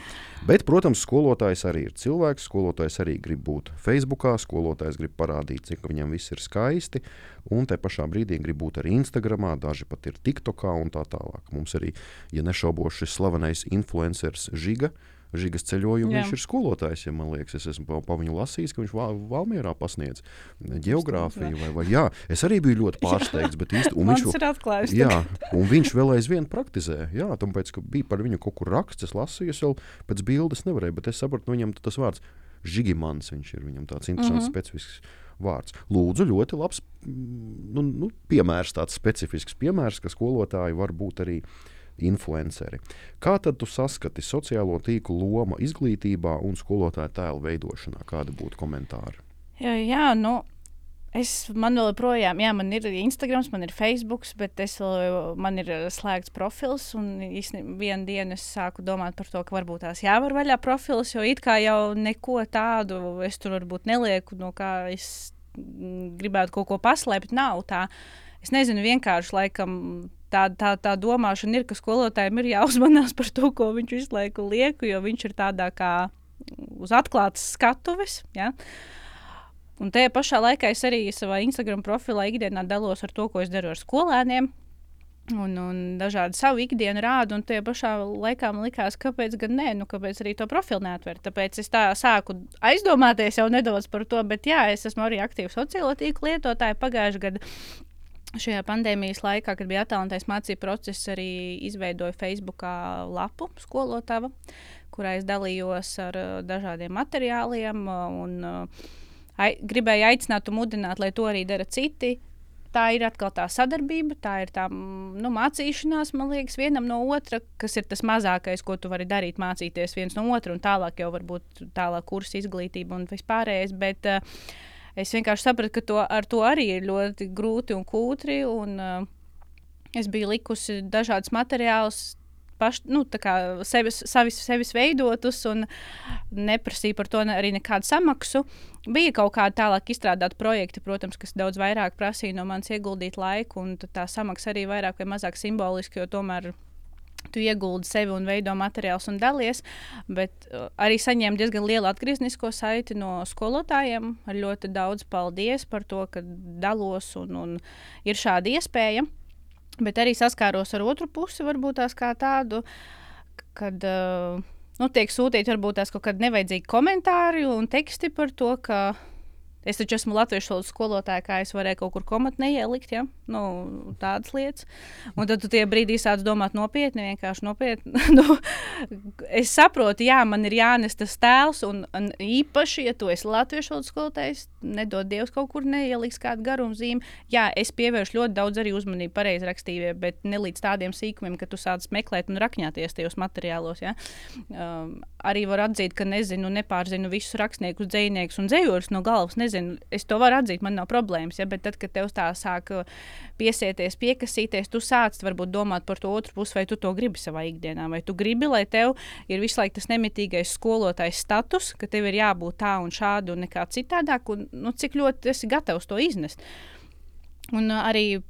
Bet, protams, skolotājs arī ir cilvēks, skolotājs arī grib būt Facebookā, skolotājs grib parādīt, cik viņam viss ir skaisti. Un te pašā brīdī grib būt arī Instagram, daži pat ir TikTokā un tā tālāk. Mums arī, ja nešaubos, šis slavenais influenceris Žiga, Žigas ceļojumu. Jā. Viņš ir skolotājs, ja man liekas, es esmu pa, pa viņu lasījis, ka viņš Val Valmierā pasniedz geogrāfiju. Vai, vai, jā, es arī biju ļoti pārsteigts, bet īsti, un viņš ir atklājis. Jā, un viņš vēl aizvien praktizē. Jā, tāpēc, ka bija par viņu kaut kur raksts, es lasīju, es jau pēc bildes nevarēju, bet es sapratu, nu, viņam tas vārds Žigimans, viņš ir viņam tāds interesants, mm -hmm. specifisks vārds. Lūdzu, ļoti labs nu, nu, piemērs, tāds specifisks piemērs, ka skolotāji var būt arī uh, influenceri. Kā tad tu saskati sociālo tīklu loma izglītībā un skolotāja tēla veidošanā? Kādi būtu komentāri? Jā, jā nu. Es, man vēl joprojām, jā, man ir Instagram, man ir Facebook, bet es vēl, man ir slēgts profils. Un vienā dienā es sāku domāt par to, ka varbūt tās jāvar vaļā profils, jo it kā jau neko tādu es tur varbūt nelieku, no kā es gribētu kaut ko paslēpt. Nav tā. Es nezinu, vienkārši laikam tā, tā, tā domāšana ir, ka skolotājiem ir jāuzmanās par to, ko viņš visu laiku liek, jo viņš ir tādā kā uz atklātas skatuves. Ja? Un tajā pašā laikā es arī savā Instagram profilā ikdienā dalos ar to, ko es daru ar skolēniem. Un, un dažādi savu ikdienu rādu, un tajā pašā laikā man likās, kāpēc gan nē, nu, kāpēc arī to profilu neatver. Tāpēc es tā sāku aizdomāties jau nedaudz par to, bet jā, es esmu arī aktīvs sociālo tīklu lietotāja. Pagājušajā gadā Šajā pandēmijas laikā, kad bija attālinātais mācību process, arī izveidoju Facebook lapu skolotava, kurā es dalījos ar uh, dažādiem materiāliem un uh, ai, gribēju aicināt un mudināt, lai to arī dara citi. Tā ir atkal tā sadarbība, tā ir tā nu, mācīšanās, man liekas, vienam no otra, kas ir tas mazākais, ko tu vari darīt, mācīties viens no otra, un tālāk jau varbūt tālāk kursa izglītība un vispārējais. Bet, uh, es vienkārši sapratu, ka to, ar to arī ir ļoti grūti un kūtri. Un, uh, es biju likusi dažādus materiālus. Paš, nu, sevis, savis, sevis veidotus un neprasīja par to arī nekādu samaksu. Bija kaut kādi tālāk izstrādāti projekti, protams, kas daudz vairāk prasīja no manis ieguldīt laiku, un tā samaksa arī vairāk vai mazāk simboliski, jo tomēr tu ieguldi sevi un veido materiālus un dalies, bet uh, arī saņēmu diezgan lielu atgrieznisko saiti no skolotājiem. Ar ļoti daudz paldies par to, ka dalos un, un ir šāda iespēja. Bet arī saskāros ar otru pusi, varbūt tās kā tādu, kad uh, nu, tiek sūtīti varbūt tās kaut kādi nevajadzīgi komentāri un teksti par to, ka Es taču esmu latviešu valodas skolotāja, kā es varēju kaut kur komatnē ielikt, ja? nu, tādas lietas. Un tad tu tie brīdī sāc domāt nopietni, vienkārši nopietni. nu, es saprotu, jā, man ir jānes tas tēls, un, un īpaši, ja tu esi latviešu valodas skolotājs, nedod Dievs kaut kur neieliks kādu garumzīmi. Jā, es pievēršu ļoti daudz arī uzmanību pareizrakstībai, bet ne līdz tādiem sīkumiem, ka tu sāc meklēt un rakņāties tajos materiālos. Ja? Um, arī var atzīt, ka nezinu, nepārzinu visus rakstniekus, dzīsniekus un dzējos no galvas. Nezinu, nezinu, es to varu atzīt, man nav problēmas. Ja, bet tad, kad tev tā sāk uh, piesieties, piekasīties, tu sāc varbūt domāt par to otru pusi, vai tu to gribi savā ikdienā, vai tu gribi, lai tev ir visu laiku tas nemitīgais skolotājs status, ka tev ir jābūt tā un šādi un nekā citādāk, un nu, cik ļoti esi gatavs to iznest. Un uh, arī,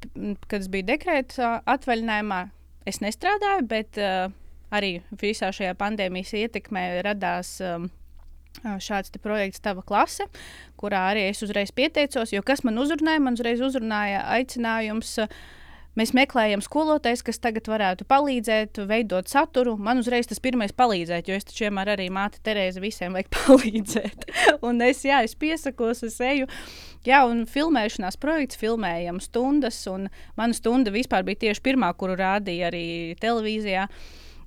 kad es biju dekrēta atvaļinājumā, es nestrādāju, bet uh, arī visā šajā pandēmijas ietekmē radās. Um, Šāds projekts, tava klase, kurā arī es uzreiz pieteicos. Jo kas man uzrunāja? Man uzreiz uzrunāja aicinājums uh, Mēs meklējam skolotājus, kas tagad varētu palīdzēt, veidot saturu. Man uzreiz tas pirmais palīdzēt, jo es taču vienmēr arī māte Terēza visiem vajag palīdzēt. un es, jā, es piesakos, es eju. Jā, un filmēšanās projekts, filmējam stundas, un mana stunda vispār bija tieši pirmā, kuru rādīja arī televīzijā.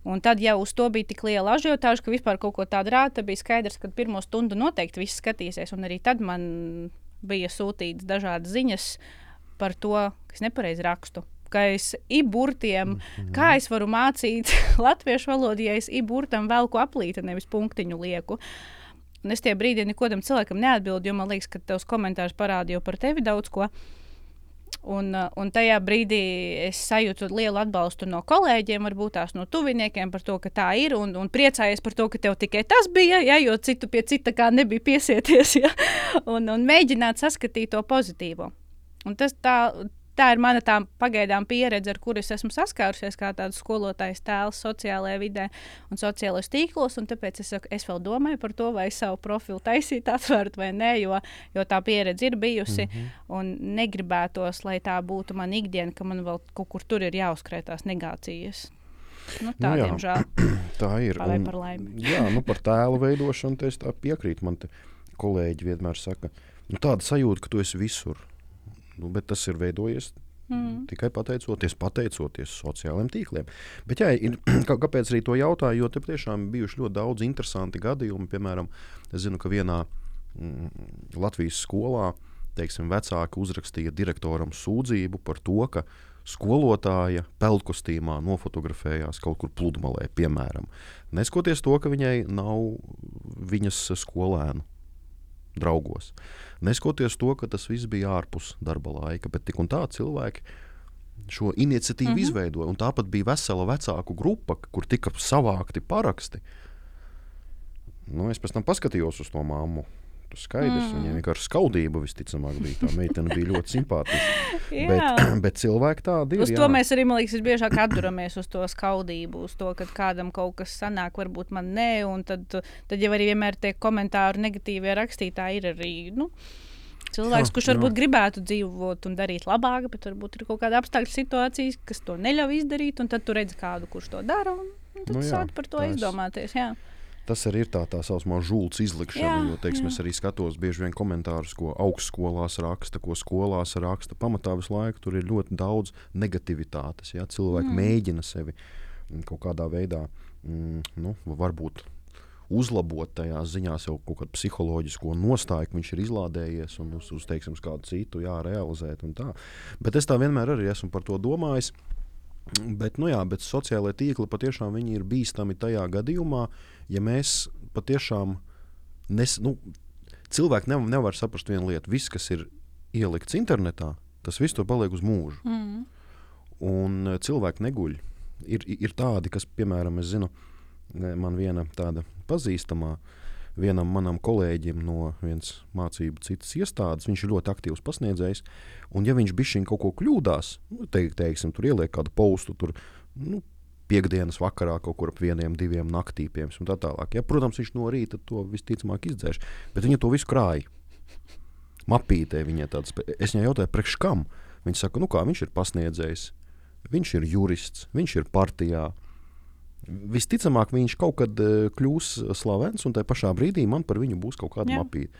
Un tad jau uz to bija tik liela ažiotāža, ka vispār kaut ko tādu rāda. Tad bija skaidrs, ka pirmo stundu noteikti viss skatīsies. Un arī tad man bija sūtītas dažādas ziņas par to, ka es nepareizi rakstu. Ka es iburtiem, mm -hmm. kā es varu mācīt latviešu valodu, ja es iburtam velku aplīti, nevis punktiņu lieku. Un es tie brīdī neko tam cilvēkam neatbildu, jo man liekas, ka tavs komentārs parādīja par tevi daudz ko. Uh, un tajā brīdī es sajūtu lielu atbalstu no kolēģiem, varbūt tās no tuviniekiem par to, ka tā ir. Un, un priecājies par to, ka tev tikai tas bija, ja, jo citu pie cita kā nebija piesieties. Ja, un, un mēģināt saskatīt to pozitīvo. Un tas tā, tā ir mana tā pagaidām pieredze, ar kuru es esmu saskārusies kā tāds skolotājs tēls sociālajā vidē un sociālajos tīklos. un Tāpēc es, saku, es vēl domāju par to, vai savu profilu taisīt, atvērt vai nē, jo, jo tā pieredze ir bijusi. Mm -hmm. Un negribētos, lai tā būtu mana ikdiena, ka man vēl kaut kur tur ir jāuzkrētās negācijas. Nu, tā, Nu jā. diemžēl, Tā ir. un- par laimi. Jā, nu par tēlu veidošanu es piekrītu. Man te kolēģi vienmēr saka, nu, tāda sajūta, ka tu esi visur. Nu, bet tas ir veidojies Mm. tikai pateicoties, pateicoties sociālajiem tīkliem. Bet, jā, ir, kā, kāpēc arī to jautāju? Jo te tiešām bijuši ļoti daudz interesanti gadījumi. Piemēram, es zinu, ka vienā mm, Latvijas skolā teiksim, vecāki uzrakstīja direktoram sūdzību par to, ka skolotāja peldkostīmā nofotografējās kaut kur pludmalē, piemēram. Neskoties to, ka viņai nav viņas skolēnu draugos. Neskoties to, ka tas viss bija ārpus darba laika, bet tik un tā cilvēki šo iniciatīvu mm. -hmm. izveidoja. Un tāpat bija vesela vecāku grupa, kur tika savākti paraksti. Nu, es pēc tam paskatījos uz to māmu. Tas skaidrs, mm. Viņai vienkārši skaudība visticamāk bija. Tā meitene bija ļoti simpātiska. Jā. bet, bet cilvēki tādi ir. Uz jā. to mēs arī, man liekas, visbiežāk atduramies uz to skaudību, uz to, ka kādam kaut kas sanāk, varbūt man nē, un tad, tad jau arī vienmēr tie komentāri negatīvie rakstītāji ir arī. Nu, Cilvēks, Jā, kurš jā. varbūt gribētu dzīvot un darīt labāk, bet varbūt ir kaut kāda apstākļu situācijas, kas to neļauj izdarīt, un tad tu redzi kādu, kurš to dara, un, un tad Nu jā, sāc par to tā es- izdomāties. Jā. Tas arī ir tā, tā saucamā žults izlikšana. Jā, jo, teiksim, jā. es arī skatos bieži vien komentārus, ko augstskolās raksta, ko skolās raksta. Pamatā visu laiku tur ir ļoti daudz negativitātes. Ja? Cilvēki mm. Mēģina sevi mm, kaut kādā veidā, mm, nu, varbūt uzlabot tajā ziņā sev kaut kādu psiholoģisko nostāju, ka viņš ir izlādējies un uz, uz, teiksim, uz kādu citu jārealizēt. un tā. Bet es tā vienmēr arī esmu par to domājis. Bet, nu jā, bet sociālai tīkli patiešām viņi ir bīstami tajā gadījumā, ja mēs patiešām nes, nu, cilvēki nev, nevar saprast vienu lietu. Viss, kas ir ielikts internetā, tas viss tur paliek uz mūžu. Mm. Un eh, cilvēki neguļ. Ir, ir tādi, kas, piemēram, es zinu, eh, man viena tāda pazīstamā, vienam manam kolēģim no vienas mācību citas iestādes, viņš ir ļoti aktīvs pasniedzējs. Un, ja viņš bišķiņ kaut ko kļūdās, nu, te, teiksim, tur ieliek kādu postu, tur, nu, piekdienas vakarā kaut kur ap vieniem, diviem naktī, piemēram, tā tālāk. Ja, protams, viņš no rīta to visticamāk izdzēš, bet viņa to visu krāja. Mapītē viņai tāds, es viņai jautāju, priekš kam? Viņa saka, nu kā viņš ir pasniedzējis, viņš ir jurists, viņš ir partijā. Visticamāk, viņš kaut kad eh, kļūs slavens, un tajā pašā brīdī man par viņu būs kaut kāda Jā. mapīte.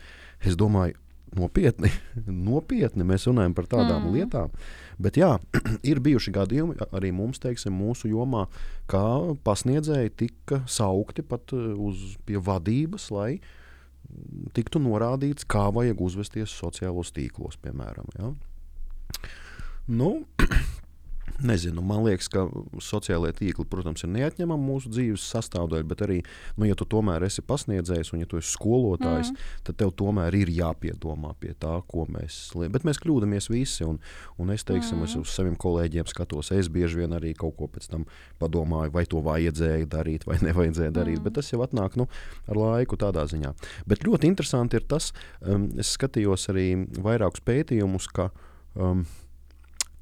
Es domāju, nopietni, nopietni mēs runājam par tādām Mm. lietām. Bet jā, ir bijuši gadījumi arī mums, teiksim, mūsu jomā, kā pasniedzēji tika saukti pat eh, uz vadības, lai tiktu norādīts, kā vajag uzvesties sociālos tīklos, piemēram. Ja? Nu, nezinu, man liekas, ka sociālajie tīkli, protams, ir neatņemama mūsu dzīves sastāvdaļa, bet arī, nu, ja tu tomēr esi pasniedzējs un ja tu esi skolotājs, mm. tad tev tomēr ir jāpiedomā pie tā, ko mēs liekam. Bet mēs kļūdāmies visi, un, un es, teiksim, mm. es uz saviem kolēģiem skatos. Es bieži vien arī kaut ko pēc tam padomāju, vai to vajadzēja darīt, vai nevajadzēja darīt. Mm. Bet tas jau atnāk nu, ar laiku tādā ziņā. Bet ļoti interesanti ir tas, um, es skatījos arī vairākus pētījumus, ka um,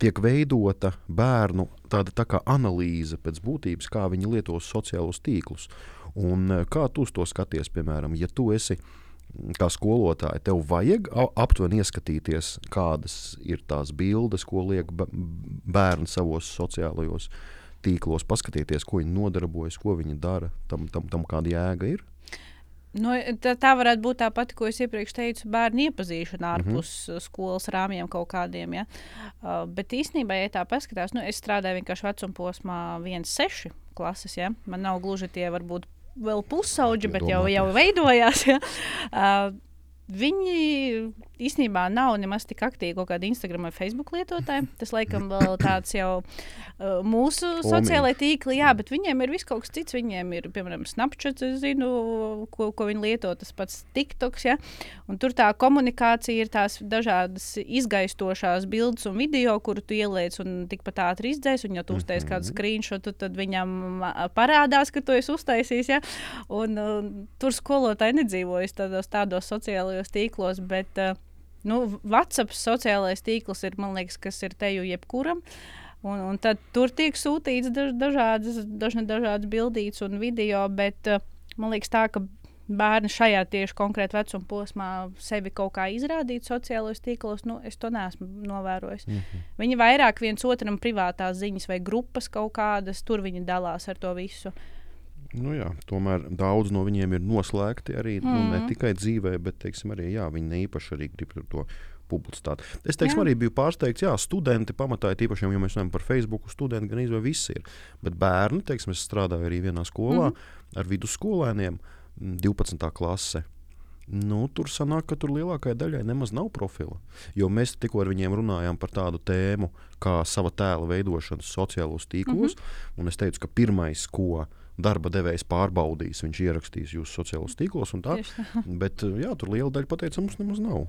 tiek veidota bērnu tāda tā kā analīze pēc būtības, kā viņi lieto sociālos tīklus. Un, uh, kā tu to skaties, piemēram, ja tu esi kā skolotāja, tev vajag aptuveni ieskatīties, kādas ir tās bildes, ko liek bērni savos sociālajos tīklos, paskatīties, ko viņi nodarbojas, ko viņi dara, tam, tam, tam kāda jēga ir. Nu, tā, tā varētu būt tā pati, ko es iepriekš teicu, bērnu iepazīšana ārpus mm -hmm. skolas rāmjiem kaut kādiem. Ja? Uh, bet īstenībā, ja tā paskatās, nu, es strādāju vienkārši vecuma posmā 1,6 klases. Ja? Man nav gluži tie varbūt vēl pusauģi, bet jau, jau veidojās. Ja? Uh, viņi īstenībā nav nemaz tik aktīvi kaut kāda Instagram vai Facebook lietotāji. Tas, laikam, vēl tāds jau uh, mūsu sociālajā tīklā, jā, bet viņiem ir viss kaut kas cits. Viņiem ir, piemēram, Snapchat, zinu, ko, ko viņi lieto, tas pats TikToks. Ja? Un tur tā komunikācija ir tās dažādas izgaistošās bildes un video, kuru tu ieliec un tikpat ātri izdzēs. Un, ja tu uztaisīsi kādu mhm. screenshot, tad viņam parādās, ka tu esi uztaisījis. Ja? Un, uh, tur skolotāji nedzīvojas tādos, tādos sociālajos tīklos. Bet, uh, nu, WhatsApp sociālais tīkls ir, man liekas, kas ir teju jebkuram. Un, un tad tur tiek sūtīts daž, dažādas, daž, dažādas bildītas un video, bet uh, man liekas, tā, ka bērni šajā tieši konkrētā vecuma posmā sevi kaut kā izrādīt sociālajos tīklos, nu, es to neesmu novērojis. Mm -hmm. Viņi vairāk viens otram privātās ziņas vai grupas kaut kādas, tur viņi dalās ar to visu. Nu jā, tomēr daudz no viņiem ir noslēgti arī mm. nu, ne mhm. tikai dzīvē, bet teiksim, arī jā, viņi ne īpaši arī grib to publicēt. Es teiksim, jā. arī biju pārsteigts, ka studenti pamatā ir īpaši, ja mēs runājam par Facebook, studenti gan izvēlēties visi ir. Bet bērni, teiksim, es strādāju arī vienā skolā mm ar vidusskolēniem, 12. klasē. Nu, tur sanāk, ka tur lielākajai daļai nemaz nav profila. Jo mēs tikko ar viņiem runājām par tādu tēmu, kā sava tēla veidošana sociālos tīklos. Mm -hmm. Es teicu, ka pirmais, ko darba devējs pārbaudīs, viņš ierakstīs jūsu sociālajos tīklos. Tā. Bet jā, tur liela daļa pateica, mums nemaz nav.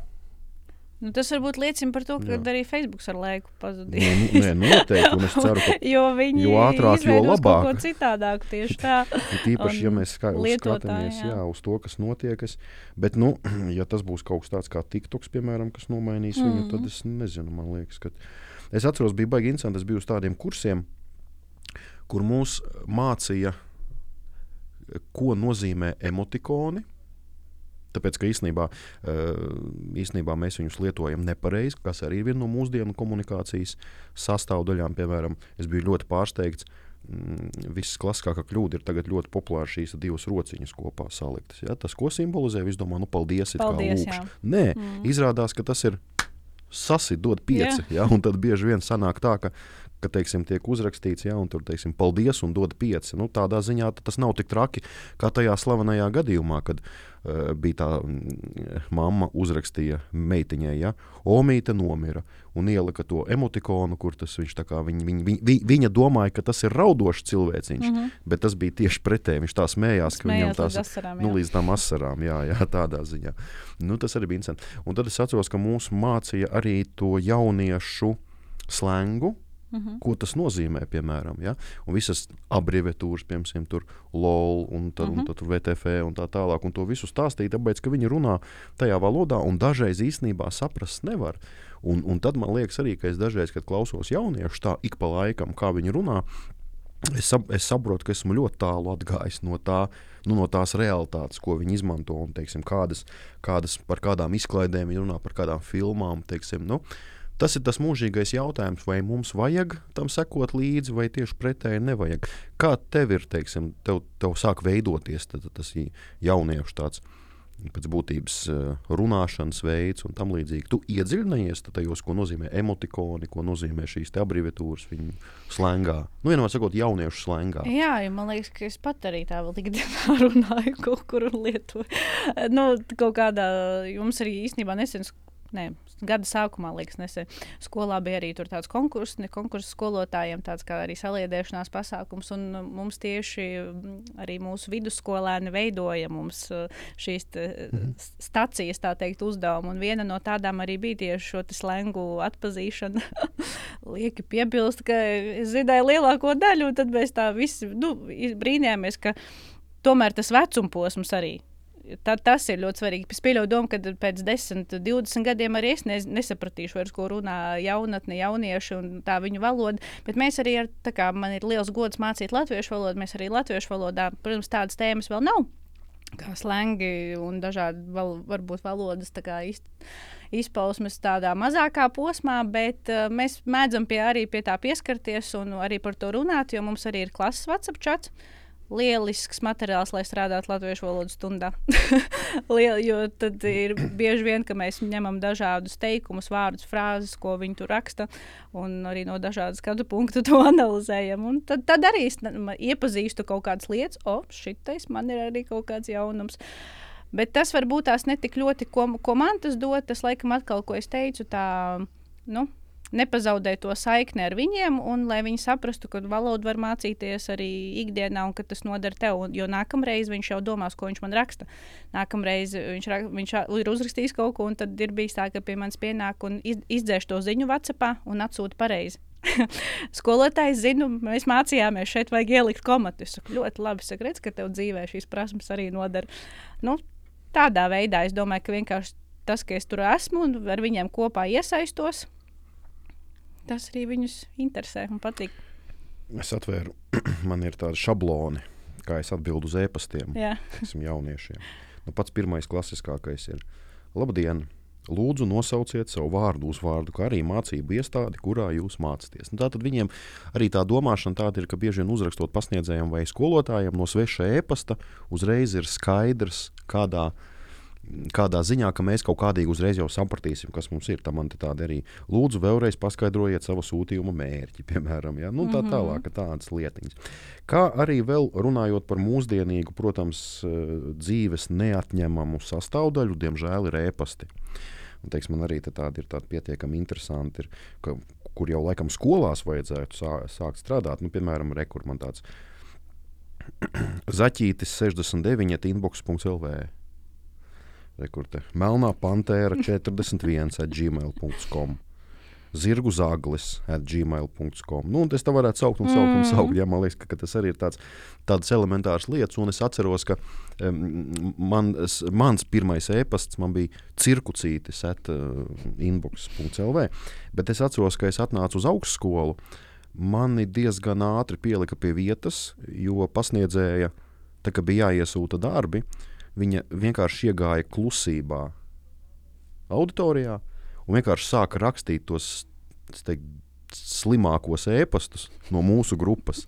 Nu, tas varbūt liecina par to, ka jā. arī Facebook ar laiku pazudīs. Nē, nu, nē, noteikti. Un es ceru, ka jo viņi jo ātrāk, jo labāk. Ko citādāk tieši tā. Tīpaši, ja mēs kā, skatāmies jā. Jā, uz to, kas notiek. Bet, nu, ja tas būs kaut kas tāds kā TikToks, piemēram, kas nomainīs mm. viņu, tad mhm. es nezinu. Man liekas, ka es atceros, bija baigi interesanti. Es biju uz tādiem kursiem, kur mūs mācīja ko nozīmē emotikoni. Tāpēc, ka īstenībā, eh, īstenībā mēs viņus lietojam nepareizi, kas arī ir viena no mūsdienu komunikācijas sastāvdaļām. Piemēram, es biju ļoti pārsteigts. Mm, viss klasiskākā kļūda ir tagad ļoti populāra šīs divas rociņas kopā saliktas. Ja? Tas, ko simbolizē, es domāju, nu, paldies. paldies Nē, mm. izrādās, ka tas ir sasit, dod pieci. Yeah. Ja? Un tad bieži vien sanāk tā, ka, ka teiksim, tiek uzrakstīts, ja tur teiksim, paldies un dod pieci. Nu, tādā ziņā tas nav tik traki kā tajā slavenajā gadījumā, kad uh, bija tā mm, mamma uzrakstīja meitiņai, ja Omīte nomira un ielika to emotikonu, kur tas viņš tā kā viņa, viņa, viņa, viņa domāja, ka tas ir raudošs cilvēciņš, mm -hmm. bet tas bija tieši pretēji. Viņš tā smējās, ka viņam tās asarām, nu, līdz tām asarām, jā, jā, tādā ziņā. Nu, tas arī bija interesanti. Un tad es atceros, ka mūs mācīja arī to jauniešu slengu, Mm -hmm. Ko tas nozīmē, piemēram, ja? un visas abreviatūras, piemēram, tur LOL un, tad, mm -hmm. un tad VTF un tā tālāk, un to visu stāstīt, tāpēc, ka viņi runā tajā valodā, un dažreiz īstenībā saprast nevar. Un, un tad man liekas arī, ka es dažreiz, kad klausos jauniešu tā ik pa laikam, kā viņi runā, es, sap, es saprotu, ka esmu ļoti tālu atgājis no, tā, nu, no tās realitātes, ko viņi izmanto, un teiksim, kādas, kādas, par kādām izklaidēm viņi runā, par kādām filmām. Teiksim, nu, Tas ir tas mūžīgais jautājums, vai mums vajag tam sekot līdzi, vai tieši pretēji nevajag. Kā tev ir, teiksim, tev, tev sāk veidoties tad, tas jauniešu tāds pēc būtības eh, runāšanas veids un tam līdzīgi. Tu iedziļinājies tajos, ko nozīmē emotikoni, ko nozīmē šīs abreviatūras viņu slēngā. Nu, vienmēr sakot, jauniešu slēngā. Jā, ja man liekas, ka es pat arī tā vēl ikdienā runāju kaut kur un lietoju. nu, kaut kādā, jums arī īstenībā nesen ne, gada sākumā, liekas, nesen skolā bija arī tāds konkurss, ne konkurss skolotājiem, tāds kā arī saliedēšanās pasākums. Un mums tieši arī mūsu vidusskolēni veidoja mums uh, šīs te, mhm. stacijas, tā teikt, uzdevumu. Un viena no tādām arī bija tieši šo slengu atpazīšana. Lieki piebilst, ka es zināju lielāko daļu, un tad mēs tā visi nu, brīnījāmies, ka tomēr tas vecuma posms arī tā, tas ir ļoti svarīgi. Es pieļauju domu, ka pēc 10, 20 gadiem arī es ne, nesapratīšu, vairs, ko runā jaunatne, jaunieši un tā viņu valoda. Bet mēs arī, ar, kā, man ir liels gods mācīt latviešu valodu, mēs arī latviešu valodā, protams, tādas tēmas vēl nav. Kā slēngi un dažādi val, varbūt valodas iz, izpausmes tādā mazākā posmā, bet uh, mēs mēdzam pie, arī pie tā pieskarties un arī par to runāt, jo mums arī ir klases WhatsApp chats. Uh, lielisks materiāls, lai strādātu latviešu valodas stundā. Liel, jo tad ir bieži vien, ka mēs ņemam dažādus teikumus, vārdus, frāzes, ko viņi tur raksta, un arī no dažādu skatu punktu to analizējam. Un tad, tad arī iepazīstu kaut kādas lietas, o, šitais man ir arī kaut kāds jaunums. Bet tas varbūt tās netik ļoti, ko, ko man tas dod, tas laikam atkal, ko es teicu, tā, nu, nepazaudēt to saikni ar viņiem, un lai viņi saprastu, ka valodu var mācīties arī ikdienā, un ka tas noder tev. Jo nākamreiz viņš jau domās, ko viņš man raksta. Nākamreiz viņš, rak, viņš ir uzrakstījis kaut ko, un tad ir bijis tā, ka pie manis pienāk un iz, izdzēš to ziņu WhatsApp un atsūta pareizi. Skolotājs zina, mēs mācījāmies, šeit vajag ielikt komatu. Es saku, ļoti labi, redzu, ka tev dzīvē šīs prasmes arī noder. Nu, tādā veidā es domāju, ka vienkārši tas, ka es tur esmu un ar viņiem kopā iesaistos, tas arī viņus interesē un patīk. Es atvēru, man ir tādi šabloni, kā es atbildu uz e-pastiem jauniešiem. Nu, pats pirmais klasiskākais ir Labdien! Lūdzu, nosauciet savu vārdu, uzvārdu, kā arī mācību iestādi, kurā jūs mācāties. Nu, Tātad viņiem arī tā domāšana tāda ir, ka bieži vien uzrakstot pasniedzējiem vai skolotājiem no sveša e-pasta, uzreiz ir skaidrs, kādā veidā kādā ziņā, ka mēs kaut kādīgi uzreiz jau sapratīsim, kas mums ir. Tam man te tāda arī lūdzu, vēlreiz paskaidrojiet savu sūtījuma mērķi, piemēram, ja? nu, tā mhm. tālāk, tādas lietiņas. Kā arī vēl runājot par mūsdienīgu, protams, eh, dzīves neatņemamu sastāvdaļu, diemžēl ir ēpasti. Un, teiks, man arī tādi ir tādi pietiekami interesanti, ir, ka, kur jau laikam skolās vajadzētu sā, sākt strādāt. Nu, piemēram, rekur man tāds zaķītis 69 inbox.lv. Rekurte. Melnā pantēra 41 at gmail.com. Zirgu zaglis at gmail.com. Nu, es tā varētu saukt un saukt, un mm. saukt. Ja, man liekas, ka, ka tas arī ir tāds, tāds elementārs lietas. Un es atceros, ka um, man, es, mans pirmais e-pasts man bija cirkucītis at uh, inbox.lv. Bet es atceros, ka es atnācu uz augstskolu. Mani diezgan ātri pielika pie vietas, jo pasniedzēja, tā kā bija jāiesūta darbi, uh, viņa vienkārši iegāja klusībā auditorijā un vienkārši sāka rakstīt tos teiktu, slimākos ēpastus no mūsu grupas,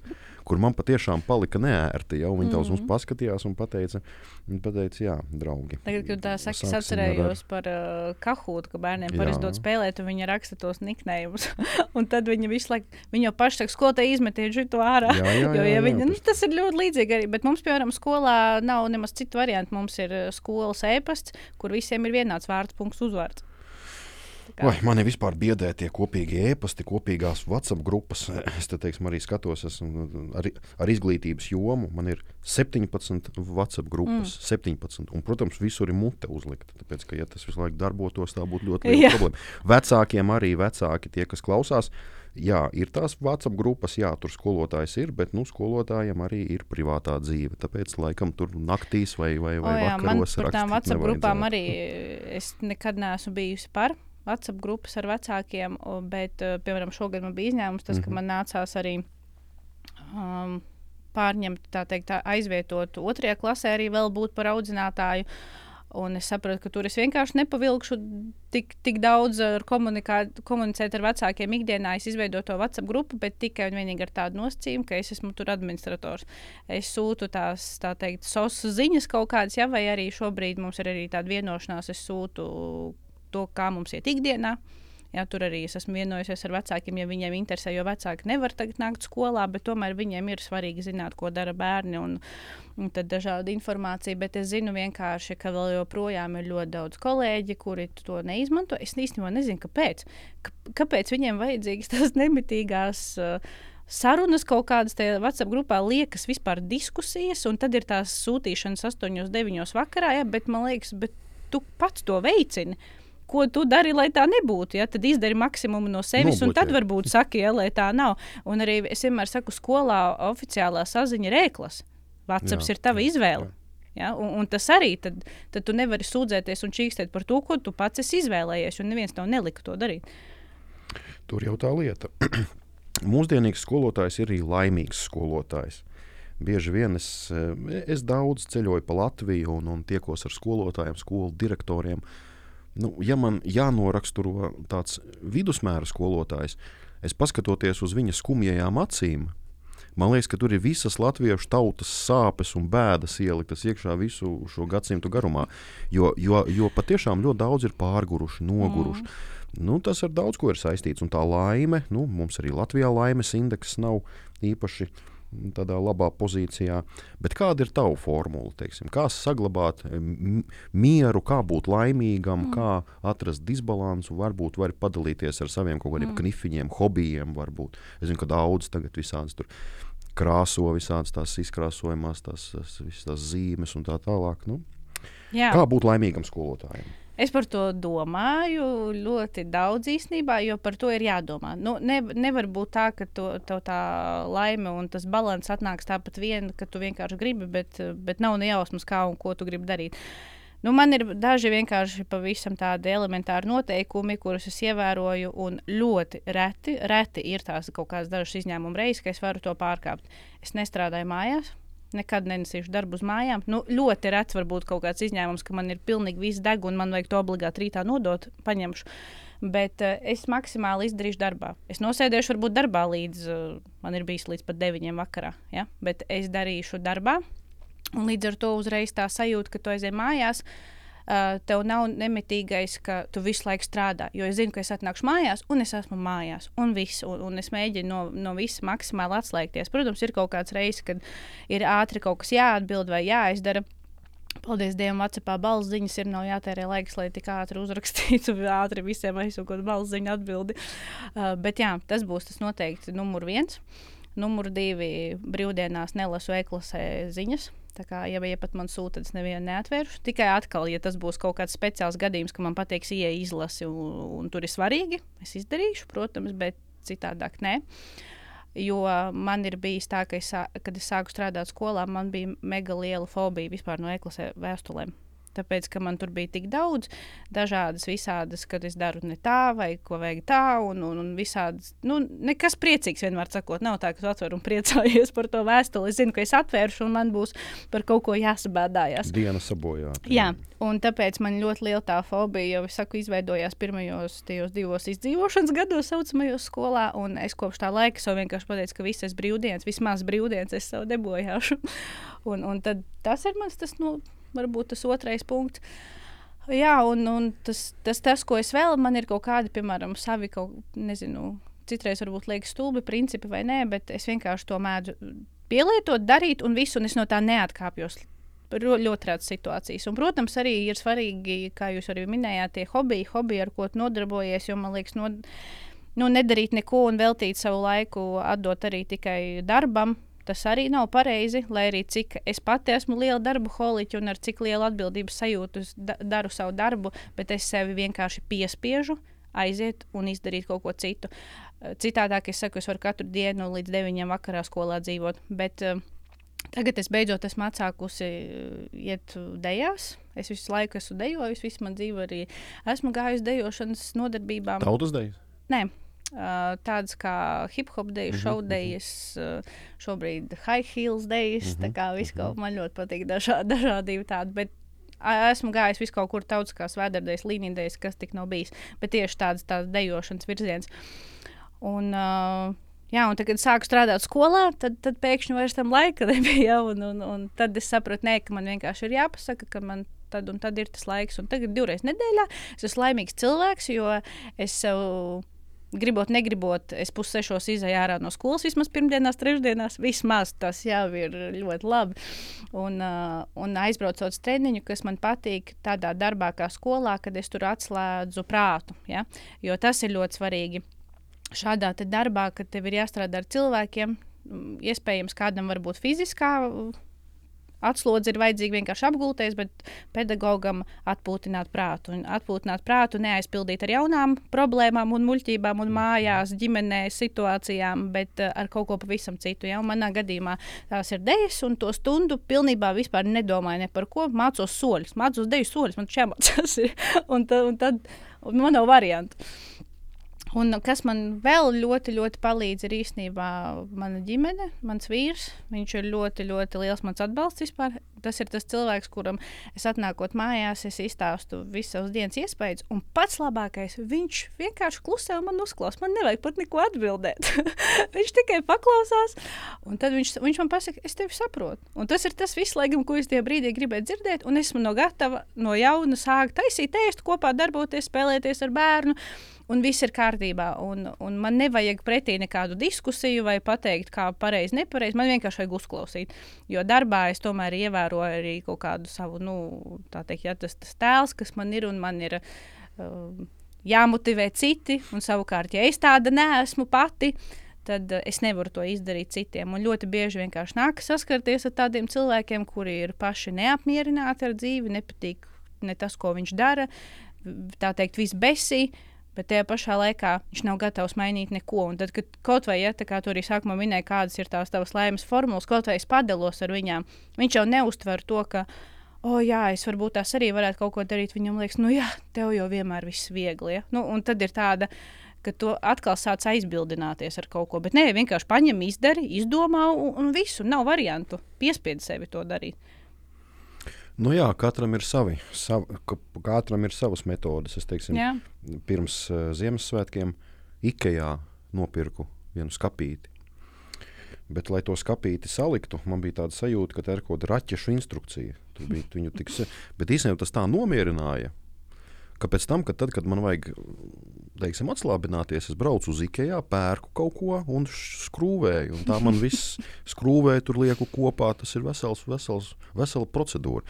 kur man patiešām palika neērti. Ja, viņi mm -hmm. uz mums mhm. paskatījās un pateica, un pateica jā, draugi. Tagad, kad tā saka, es atcerējos ar... par uh, kahūtu, ka bērniem parasti dod spēlēt, un viņi raksta tos niknējumus. un tad viņi visu laiku, viņi jau paši saka, skolotāji izmetiet šo ārā. Jā, jā, jo, ja viņi, jā, nu, tas ir ļoti līdzīgi arī, bet mums, piemēram, skolā nav nemaz citu variantu. Mums ir uh, skolas ēpasts, kur visiem ir vienāds vārds, punkts, uzvārds. Vai, mani vispār biedē tie kopīgie e-pasti, kopīgās WhatsApp grupas. Es te teiksim, arī skatos, ar, ar izglītības jomu. Man ir 17 WhatsApp grupas, mm. 17. Un, protams, visur ir mute uzlikta. Tāpēc, ka, ja tas visu laiku darbotos, tā būtu ļoti liela problēma. Vecākiem arī vecāki, tie, kas klausās. Jā, ir tās WhatsApp grupas, jā, tur skolotājs ir, bet nu, skolotājiem arī ir privātā dzīve. Tāpēc, laikam, tur naktīs vai, vai, vai o, jā, vakaros man par tām WhatsApp grupām arī es nekad neesmu bijusi par. WhatsApp grupas ar vecākiem, bet, eh, piemēram, šogad man bija izņēmums tas, mm -hmm. ka mhm. man nācās arī um, pārņemt, tā teikt, aizvietot otrajā klasē, arī vēl būt par audzinātāju. Un es saprotu, ka tur es vienkārši nepavilkšu tik, tik daudz ar komunicēt ar vecākiem ikdienā. Es izveidoju to WhatsApp grupu, bet tikai un vienīgi ar tādu nosacījumu, ka es esmu tur administrators. Es sūtu tās, tā teikt, SOS ziņas kaut kādas, ja, vai arī šobrīd mums ir arī tāda vienošanās, es sūtu to, kā mums iet ikdienā. Jā, tur arī es esmu vienojusies ar vecākiem, ja viņiem interesē, jo vecāki nevar tagad nākt skolā, bet tomēr viņiem ir svarīgi zināt, ko dara bērni un, un tad dažāda informācija. Bet es zinu vienkārši, ka vēl joprojām ir ļoti daudz kolēģi, kuri to neizmanto. Es īstenībā nezinu, kāpēc. K kāpēc viņiem vajadzīgas tās nemitīgās. Uh, sarunas kaut kādas tajā WhatsApp grupā liekas vispār diskusijas, un tad ir tās sūtīšanas 8, 9 vakarā, ja, bet man liekas, bet tu pats to veicini ko tu dari, lai tā nebūtu. Ja? Tad izdari maksimumu no sevis, Nobloķē. un tad varbūt saki, ja, lai tā nav. Un arī es vienmēr saku, skolā oficiālā saziņa ir ēklas. WhatsApp jā, ir tava jā, izvēle. Jā. Ja? Un, un tas arī tad, tad tu nevari sūdzēties un čīkstēt par to, ko tu pats esi izvēlējies, un neviens tev nelika to darīt. Tur jau tā lieta. Mūsdienīgs skolotājs ir arī laimīgs skolotājs. Bieži vien es, eh, es daudz ceļoju pa Latviju un, un tiekos ar skolotājiem, skolu direktoriem. Nu, ja man jānoraksturo tāds vidusmēra skolotājs, es paskatoties uz viņa skumjajām acīm, man liekas, ka tur ir visas latviešu tautas sāpes un bēdas ieliktas iekšā visu šo gadsimtu garumā. Jo, jo, jo patiešām ļoti daudz ir pārguruši, noguruši. Mm. Nu, tas ar daudz ko ir saistīts. Un tā laime, nu, mums arī Latvijā laimes indeks nav īpaši tādā labā pozīcijā. Bet kāda ir tava formula? Teiksim? Kā saglabāt mieru, kā būt laimīgam, mm. kā atrast disbalansu? Varbūt var padalīties ar saviem kaut kādiem mm. knifiņiem, hobijiem. Varbūt. Es zinu, ka daudz tagad visādas tur krāso, visādas tās izkrāsojumās, tās, tās, tās zīmes un tā tālāk. Nu, Jā. kā būt laimīgam skolotājam? Es par to domāju ļoti daudz īstenībā, jo par to ir jādomā. Nu, ne, nevar būt tā, ka to, tev tā laime un tas līdzsvars atnāks tāpat vien, ka tu vienkārši gribi, bet, bet nav ne jausmas, kā un ko tu gribi darīt. Nu, man ir daži vienkārši pavisam tādi elementāri noteikumi, kurus es ievēroju, un ļoti reti, reti ir tās kaut kādas dažas izņēmuma reizes, ka es varu to pārkāpt. Es nestrādāju mājās, nekad nenesīšu darbu uz mājām. Nu, ļoti rets var būt kaut kāds izņēmums, ka man ir pilnīgi viss deg un man vajag to obligāti rītā nodot, paņemšu. Bet uh, es maksimāli izdarīšu darbā. Es nosēdēšu, varbūt darbā līdz uh, man ir bijis līdz pat 9 vakarā. Ja? Bet es darīšu darbā. Un līdz ar to uzreiz tā sajūta, ka tu aizej mājās. Uh, uh, tev nav nemitīgais, ka tu visu laiku strādā. Jo es zinu, ka es atnākšu mājās, un es esmu mājās, un viss, un, un es mēģinu no, no visa maksimāli atslēgties. Protams, ir kaut kāds reizes, kad ir ātri kaut kas jāatbild vai jāizdara. Paldies Dievam, Vācijā balss ziņas ir. Nav jātērē laiks, lai tik ātri uzrakstītu, ātri visiem aizsūtot balss ziņu atbildi. Uh, bet jā, tas būs tas noteikti numur viens. Numur divi brīvdienās nelasu e-klasē ziņas. Tā kā, ja, ja pat man sūta, tad es nevienu neatvēršu. Tikai atkal, ja tas būs kaut kāds speciāls gadījums, ka man pateiks, ieeja izlasi un, un tur ir svarīgi, es izdarīšu, protams, bet citādāk nē. Jo man ir bijis tā, ka, es, kad es sāku strādāt skolā, man bija mega liela fobija vispār no e-klasē vēstulēm tāpēc ka man tur bija tik daudz dažādas, visādas, kad es daru ne tā, vai ko vajag tā, un, un, un visādas. Nu, nekas priecīgs vienmēr sakot, nav tā, ka tu atver un priecājies par to vēstuli. Es zinu, ka es atvēršu, un man būs par kaut ko jāsabēdājās. Diena sabojāta. Jā, un tāpēc man ļoti liela tā fobija jau, es saku, izveidojās pirmajos divos izdzīvošanas gados, saucamajos skolā, un es kopš tā laika sev vienkārši pateicu, ka visas brīvdienas, vismaz brīvdienas es sev debojāšu. un, un tad tas ir mans tas, nu, varbūt tas otrais punkts. Jā, un, un tas, tas, tas, ko es vēl, man ir kaut kādi, piemēram, savi kaut, nezinu, citreiz varbūt liekas stulbi principi vai nē, bet es vienkārši to mēdzu pielietot, darīt un visu, un es no tā neatkāpjos. Ļoti rētas situācijas. Un, protams, arī ir svarīgi, kā jūs arī minējāt, tie hobiji, hobiji ar ko nodarbojies. Jo man liekas, no, nu, nedarīt neko un veltīt savu laiku, atdot arī tikai darbam, Tas arī nav pareizi, lai arī cik es pati esmu liela darba holiķa un ar cik lielu atbildības sajūtu da daru savu darbu, bet es sevi vienkārši piespiežu aiziet un izdarīt kaut ko citu. Eh, citādāk es saku, es varu katru dienu līdz 9 vakarā skolā dzīvot. Bet, uh, Tagad es beidzot esmu atsākusi eh, iet dejās. Es visu laiku esmu dejojis, visu man dzīvi arī esmu gājusi dejošanas nodarbībām. Tautas dejas? Nē, tādas kā hip hop dēļas, mm -hmm. šaudejas, uh, šobrīd high heels dēļas. Mm -hmm. Tā kā viss kaut man ļoti patīk, dažā, dažādība tāda. Bet esmu gājis vis kaut kur tautiskās vēderdējas, līnijas, kas tik nav bijis. Bet tieši tāds, tāds dejošanas virziens. Un, uh, Jā, un tad, kad sāku strādāt skolā, tad, tad pēkšņi vairs tam laika nebija. Un, un, un tad es sapratu, nē, ka man vienkārši ir jāpasaka, ka man tad un tad ir tas laiks. Un tagad divreiz nedēļā es esmu laimīgs cilvēks, jo es sev gribot, negribot, es pussešos izēju ārā no skolas, vismaz pirmdienās, trešdienās. Vismaz tas jau ir ļoti labi. Un, uh, un aizbraucot uz treniņu, kas man patīk tādā darbā, kā skolā, kad es tur atslēdzu prātu. Ja? Jo tas ir ļoti svarīgi. Šādā darbā, kad tev ir jāstrādā ar cilvēkiem, iespējams, kādam var būt fiziskā Atslodzi ir vajadzīga vienkārši apgulties, bet pedagogam atpūtināt prātu. Un atpūtināt prātu, neaizpildīt ar jaunām problēmām, un muļķībām, un mājās, ģimenē situācijām, bet uh, ar kaut ko pavisam citu. Ja? Un manā gadījumā tās ir dejas, un to stundu pilnībā nedomāju ne par ko. Mācos soļus, mācos deju soļus, man šķiet, jāmācās. un, tad, un tad un man nav variantu. Un kas man vēl ļoti, ļoti palīdz, ir īstenībā mana ģimene, mans vīrs. Viņš ir ļoti, ļoti liels mans atbalsts vispār. Tas ir tas cilvēks, kuram es atnākot mājās, es izstāstu visu savas dienas iespējas. Un pats labākais, viņš vienkārši klusē un man uzklausa. Man nevajag pat neko atbildēt. viņš tikai paklausās, un tad viņš, viņš man pasaka, es tevi saprotu. Un tas ir tas viss, laikam, ko es tajā brīdī gribēju dzirdēt. Un esmu no gatava no jauna sākt taisīt ēst kopā, darboties, spēlēties ar bērnu un viss ir kārtībā. Un, un man nevajag pretī nekādu diskusiju vai pateikt, kā pareizi, nepareizi. Man vienkārši vajag uzklausīt. Jo darbā es tomēr ievēroju arī kaut kādu savu, nu, tā teikt, ja, tas, tas tēls, kas man ir un man ir. Uh, Jāmotivē citi, un savukārt, ja es tāda neesmu pati, tad uh, es nevaru to izdarīt citiem. Un ļoti bieži vienkārši nākas saskarties ar tādiem cilvēkiem, kuri ir paši neapmierināti ar dzīvi, nepatīk ne tas, ko viņš dara, tā teikt, viss besī bet tajā pašā laikā viņš nav gatavs mainīt neko. Un tad, kad kaut vai, ja tā kā tu arī sākumā minēji, kādas ir tās tavas laimes formulas, kaut vai es padalos ar viņām, viņš jau neustver to, ka, oh, jā, es varbūt tās arī varētu kaut ko darīt. Viņam liekas, nu jā, tev jau vienmēr viss viegli. Ja? Nu, un tad ir tāda. Ka tu atkal sāc aizbildināties ar kaut ko. Bet nē, vienkārši paņem, izdari, izdomā un, un visu. Nav variantu. Piespied sevi to darīt. Nu jā, katram ir savi, sav, katram ir savas metodes. Es teiksim, jā. Pirms uh, Ziemassvētkiem Ikejā nopirku vienu skapīti. Bet, lai to skapīti saliktu, man bija tāda sajūta, ka tā ir kaut kāda raķešu instrukcija. Tur bija viņu tiks, bet īstenībā tas tā nomierināja, ka pēc tam, kad, tad, kad man vajag teiksim, atslābināties, es braucu uz Ikea, pērku kaut ko un skrūvēju. Un tā man viss skrūvēja, tur lieku kopā. Tas ir vesels, vesels, vesela procedūra.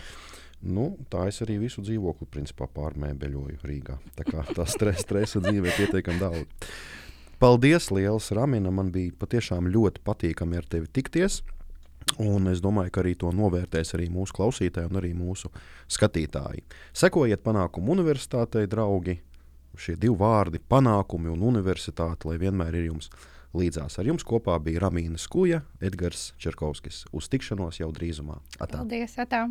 Nu, tā es arī visu dzīvokli principā, pārmēbeļoju Rīgā. Tā kā tā stresa, stresa dzīvē ir pietiekami daudz. Paldies, liels Ramina. Man bija patiešām ļoti patīkami ar tevi tikties. Un es domāju, ka arī to novērtēs arī mūsu klausītāji un arī mūsu skatītāji. Sekojiet panākumu universitātei, draugi! Šie divi vārdi - panākumi un universitāte, lai vienmēr ir jums līdzās. Ar jums kopā bija Ramīna Skuja, Edgars Čerkovskis. Uz tikšanos jau drīzumā. Atā. Paldies! Atā.